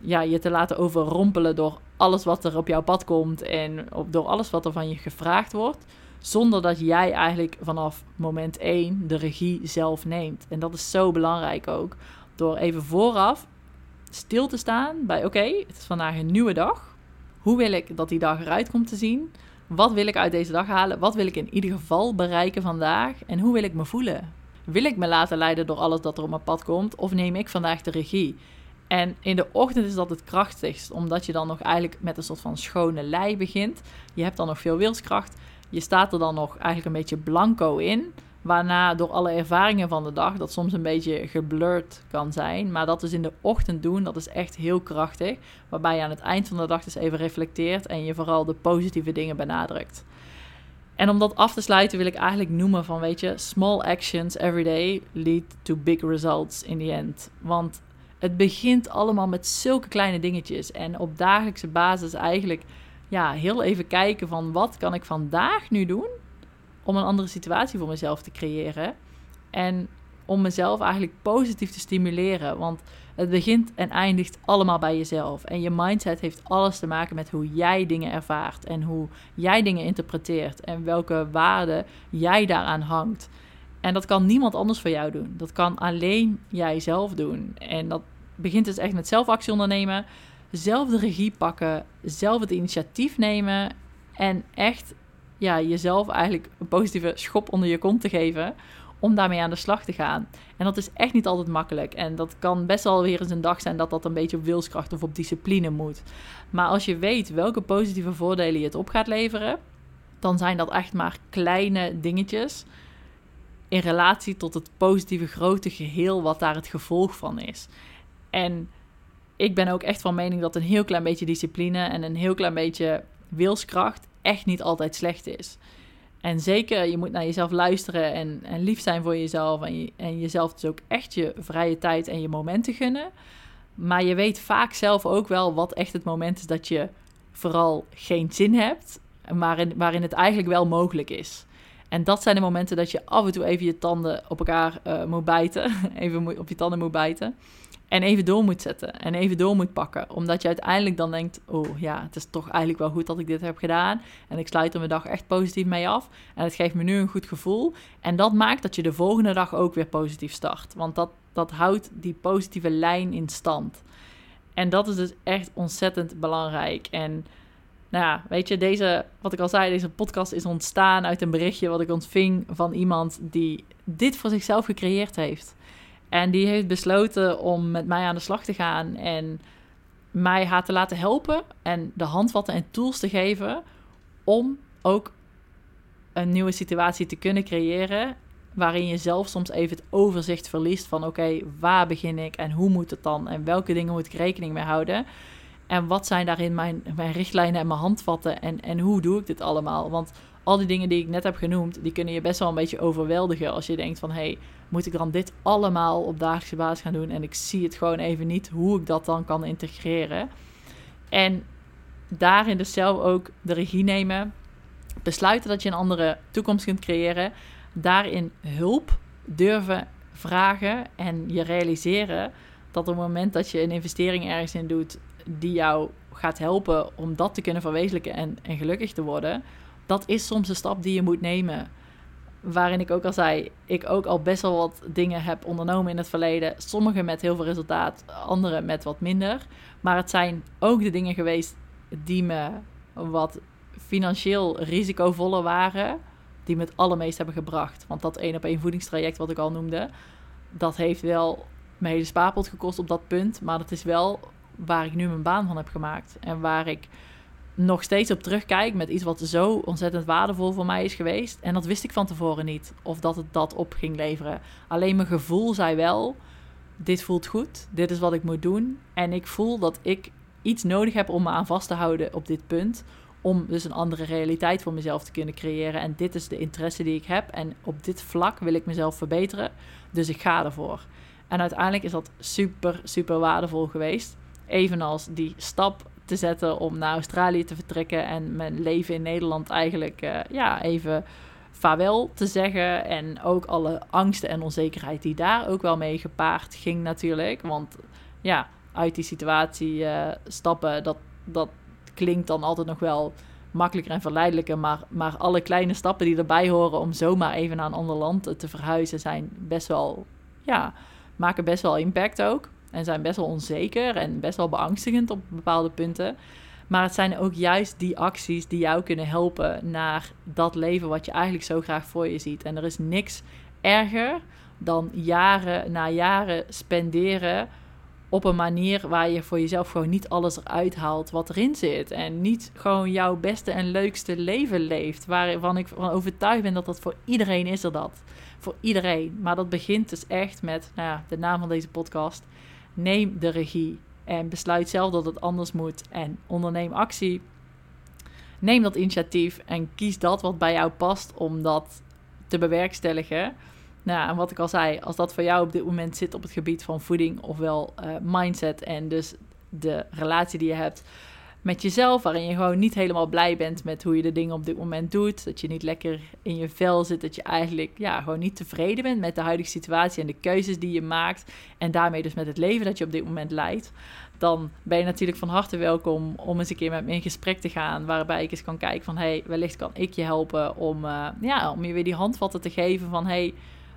ja, je te laten overrompelen door alles wat er op jouw pad komt en op, door alles wat er van je gevraagd wordt. Zonder dat jij eigenlijk vanaf moment 1 de regie zelf neemt. En dat is zo belangrijk ook. Door even vooraf stil te staan bij: oké, het is vandaag een nieuwe dag. Hoe wil ik dat die dag eruit komt te zien? Wat wil ik uit deze dag halen? Wat wil ik in ieder geval bereiken vandaag? En hoe wil ik me voelen? Wil ik me laten leiden door alles dat er op mijn pad komt? Of neem ik vandaag de regie? En in de ochtend is dat het krachtigst, omdat je dan nog eigenlijk met een soort van schone lei begint. Je hebt dan nog veel wilskracht. Je staat er dan nog eigenlijk een beetje blanco in. Waarna door alle ervaringen van de dag, dat soms een beetje geblurred kan zijn. Maar dat dus in de ochtend doen, dat is echt heel krachtig. Waarbij je aan het eind van de dag dus even reflecteert en je vooral de positieve dingen benadrukt. En om dat af te sluiten wil ik eigenlijk noemen van, weet je, small actions every day lead to big results in the end. Want het begint allemaal met zulke kleine dingetjes. En op dagelijkse basis eigenlijk, ja, heel even kijken van, wat kan ik vandaag nu doen om een andere situatie voor mezelf te creëren. En om mezelf eigenlijk positief te stimuleren. Want het begint en eindigt allemaal bij jezelf. En je mindset heeft alles te maken met hoe jij dingen ervaart. En hoe jij dingen interpreteert. En welke waarde jij daaraan hangt. En dat kan niemand anders voor jou doen. Dat kan alleen jij zelf doen. En dat begint dus echt met zelfactie ondernemen. Zelf de regie pakken. Zelf het initiatief nemen. En echt ja, jezelf eigenlijk een positieve schop onder je kont te geven. Om daarmee aan de slag te gaan. En dat is echt niet altijd makkelijk. En dat kan best wel weer eens een dag zijn dat dat een beetje op wilskracht of op discipline moet. Maar als je weet welke positieve voordelen je het op gaat leveren, dan zijn dat echt maar kleine dingetjes. In relatie tot het positieve grote geheel, wat daar het gevolg van is. En ik ben ook echt van mening dat een heel klein beetje discipline en een heel klein beetje wilskracht echt niet altijd slecht is. En zeker, je moet naar jezelf luisteren en, en lief zijn voor jezelf. En, en jezelf dus ook echt je vrije tijd en je momenten gunnen. Maar je weet vaak zelf ook wel wat echt het moment is dat je vooral geen zin hebt, maar in, waarin het eigenlijk wel mogelijk is. En dat zijn de momenten dat je af en toe even je tanden op elkaar uh, moet bijten. even op je tanden moet bijten. En even door moet zetten. En even door moet pakken. Omdat je uiteindelijk dan denkt: oh ja, het is toch eigenlijk wel goed dat ik dit heb gedaan. En ik sluit er mijn dag echt positief mee af. En het geeft me nu een goed gevoel. En dat maakt dat je de volgende dag ook weer positief start. Want dat, dat houdt die positieve lijn in stand. En dat is dus echt ontzettend belangrijk. En nou ja, weet je, deze, wat ik al zei, deze podcast is ontstaan uit een berichtje wat ik ontving van iemand die dit voor zichzelf gecreëerd heeft. En die heeft besloten om met mij aan de slag te gaan en mij haar te laten helpen en de handvatten en tools te geven om ook een nieuwe situatie te kunnen creëren waarin je zelf soms even het overzicht verliest van oké, waar begin ik en hoe moet het dan en welke dingen moet ik rekening mee houden. En wat zijn daarin mijn, mijn richtlijnen en mijn handvatten en, en hoe doe ik dit allemaal? Want al die dingen die ik net heb genoemd, die kunnen je best wel een beetje overweldigen als je denkt van hé, hey, moet ik dan dit allemaal op dagelijkse basis gaan doen en ik zie het gewoon even niet hoe ik dat dan kan integreren. En daarin dus zelf ook de regie nemen, besluiten dat je een andere toekomst kunt creëren, daarin hulp durven vragen en je realiseren dat op het moment dat je een investering ergens in doet die jou gaat helpen om dat te kunnen verwezenlijken en, en gelukkig te worden, dat is soms een stap die je moet nemen. Waarin ik ook al zei, ik ook al best wel wat dingen heb ondernomen in het verleden. Sommige met heel veel resultaat, andere met wat minder. Maar het zijn ook de dingen geweest die me wat financieel risicovoller waren. Die me het allermeest hebben gebracht. Want dat één op één voedingstraject wat ik al noemde. Dat heeft wel mijn hele spaarpot gekost op dat punt. Maar dat is wel waar ik nu mijn baan van heb gemaakt. En waar ik nog steeds op terugkijk met iets wat zo ontzettend waardevol voor mij is geweest. En dat wist ik van tevoren niet, of dat het dat op ging leveren. Alleen mijn gevoel zei wel, dit voelt goed, dit is wat ik moet doen. En ik voel dat ik iets nodig heb om me aan vast te houden op dit punt. Om dus een andere realiteit voor mezelf te kunnen creëren. En dit is de interesse die ik heb. En op dit vlak wil ik mezelf verbeteren. Dus ik ga ervoor. En uiteindelijk is dat super, super waardevol geweest. Evenals die stap te zetten om naar Australië te vertrekken en mijn leven in Nederland eigenlijk uh, ja, even vaarwel te zeggen. En ook alle angsten en onzekerheid die daar ook wel mee gepaard ging natuurlijk. Want ja, uit die situatie uh, stappen, dat, dat klinkt dan altijd nog wel makkelijker en verleidelijker. Maar, maar alle kleine stappen die erbij horen om zomaar even naar een ander land te verhuizen, zijn best wel, ja, maken best wel impact ook. En zijn best wel onzeker en best wel beangstigend op bepaalde punten. Maar het zijn ook juist die acties die jou kunnen helpen naar dat leven wat je eigenlijk zo graag voor je ziet. En er is niks erger dan jaren na jaren spenderen op een manier waar je voor jezelf gewoon niet alles eruit haalt wat erin zit. En niet gewoon jouw beste en leukste leven leeft. Waarvan ik van overtuigd ben dat dat voor iedereen is er dat. Voor iedereen. Maar dat begint dus echt met, nou ja, de naam van deze podcast neem de regie en besluit zelf dat het anders moet en onderneem actie. Neem dat initiatief en kies dat wat bij jou past om dat te bewerkstelligen. Nou, en wat ik al zei, als dat voor jou op dit moment zit op het gebied van voeding, ofwel uh, mindset en dus de relatie die je hebt met jezelf, waarin je gewoon niet helemaal blij bent met hoe je de dingen op dit moment doet. Dat je niet lekker in je vel zit, dat je eigenlijk ja, gewoon niet tevreden bent met de huidige situatie en de keuzes die je maakt. En daarmee dus met het leven dat je op dit moment leidt. Dan ben je natuurlijk van harte welkom om eens een keer met me in gesprek te gaan. Waarbij ik eens kan kijken van, hey, wellicht kan ik je helpen om, uh, ja, om je weer die handvatten te geven van, hey,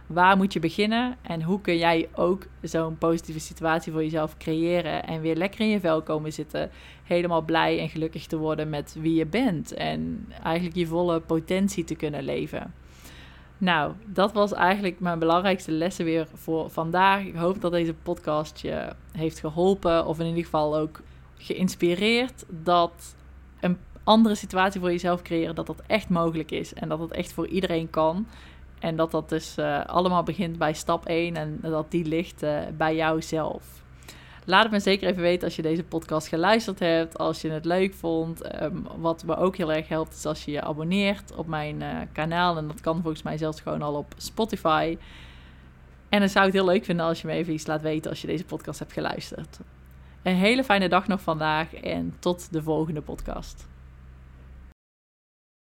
waar moet je beginnen en hoe kun jij ook zo'n positieve situatie voor jezelf creëren en weer lekker in je vel komen zitten, helemaal blij en gelukkig te worden met wie je bent en eigenlijk je volle potentie te kunnen leven. Nou, dat was eigenlijk mijn belangrijkste lessen weer voor vandaag. Ik hoop dat deze podcast je heeft geholpen of in ieder geval ook geïnspireerd dat een andere situatie voor jezelf creëren, dat dat echt mogelijk is en dat het echt voor iedereen kan. En dat dat dus uh, allemaal begint bij stap 1 en dat die ligt uh, bij jouzelf. Laat het me zeker even weten als je deze podcast geluisterd hebt, als je het leuk vond. Um, wat me ook heel erg helpt is als je je abonneert op mijn uh, kanaal. En dat kan volgens mij zelfs gewoon al op Spotify. En dan zou ik het heel leuk vinden als je me even iets laat weten als je deze podcast hebt geluisterd. Een hele fijne dag nog vandaag en tot de volgende podcast.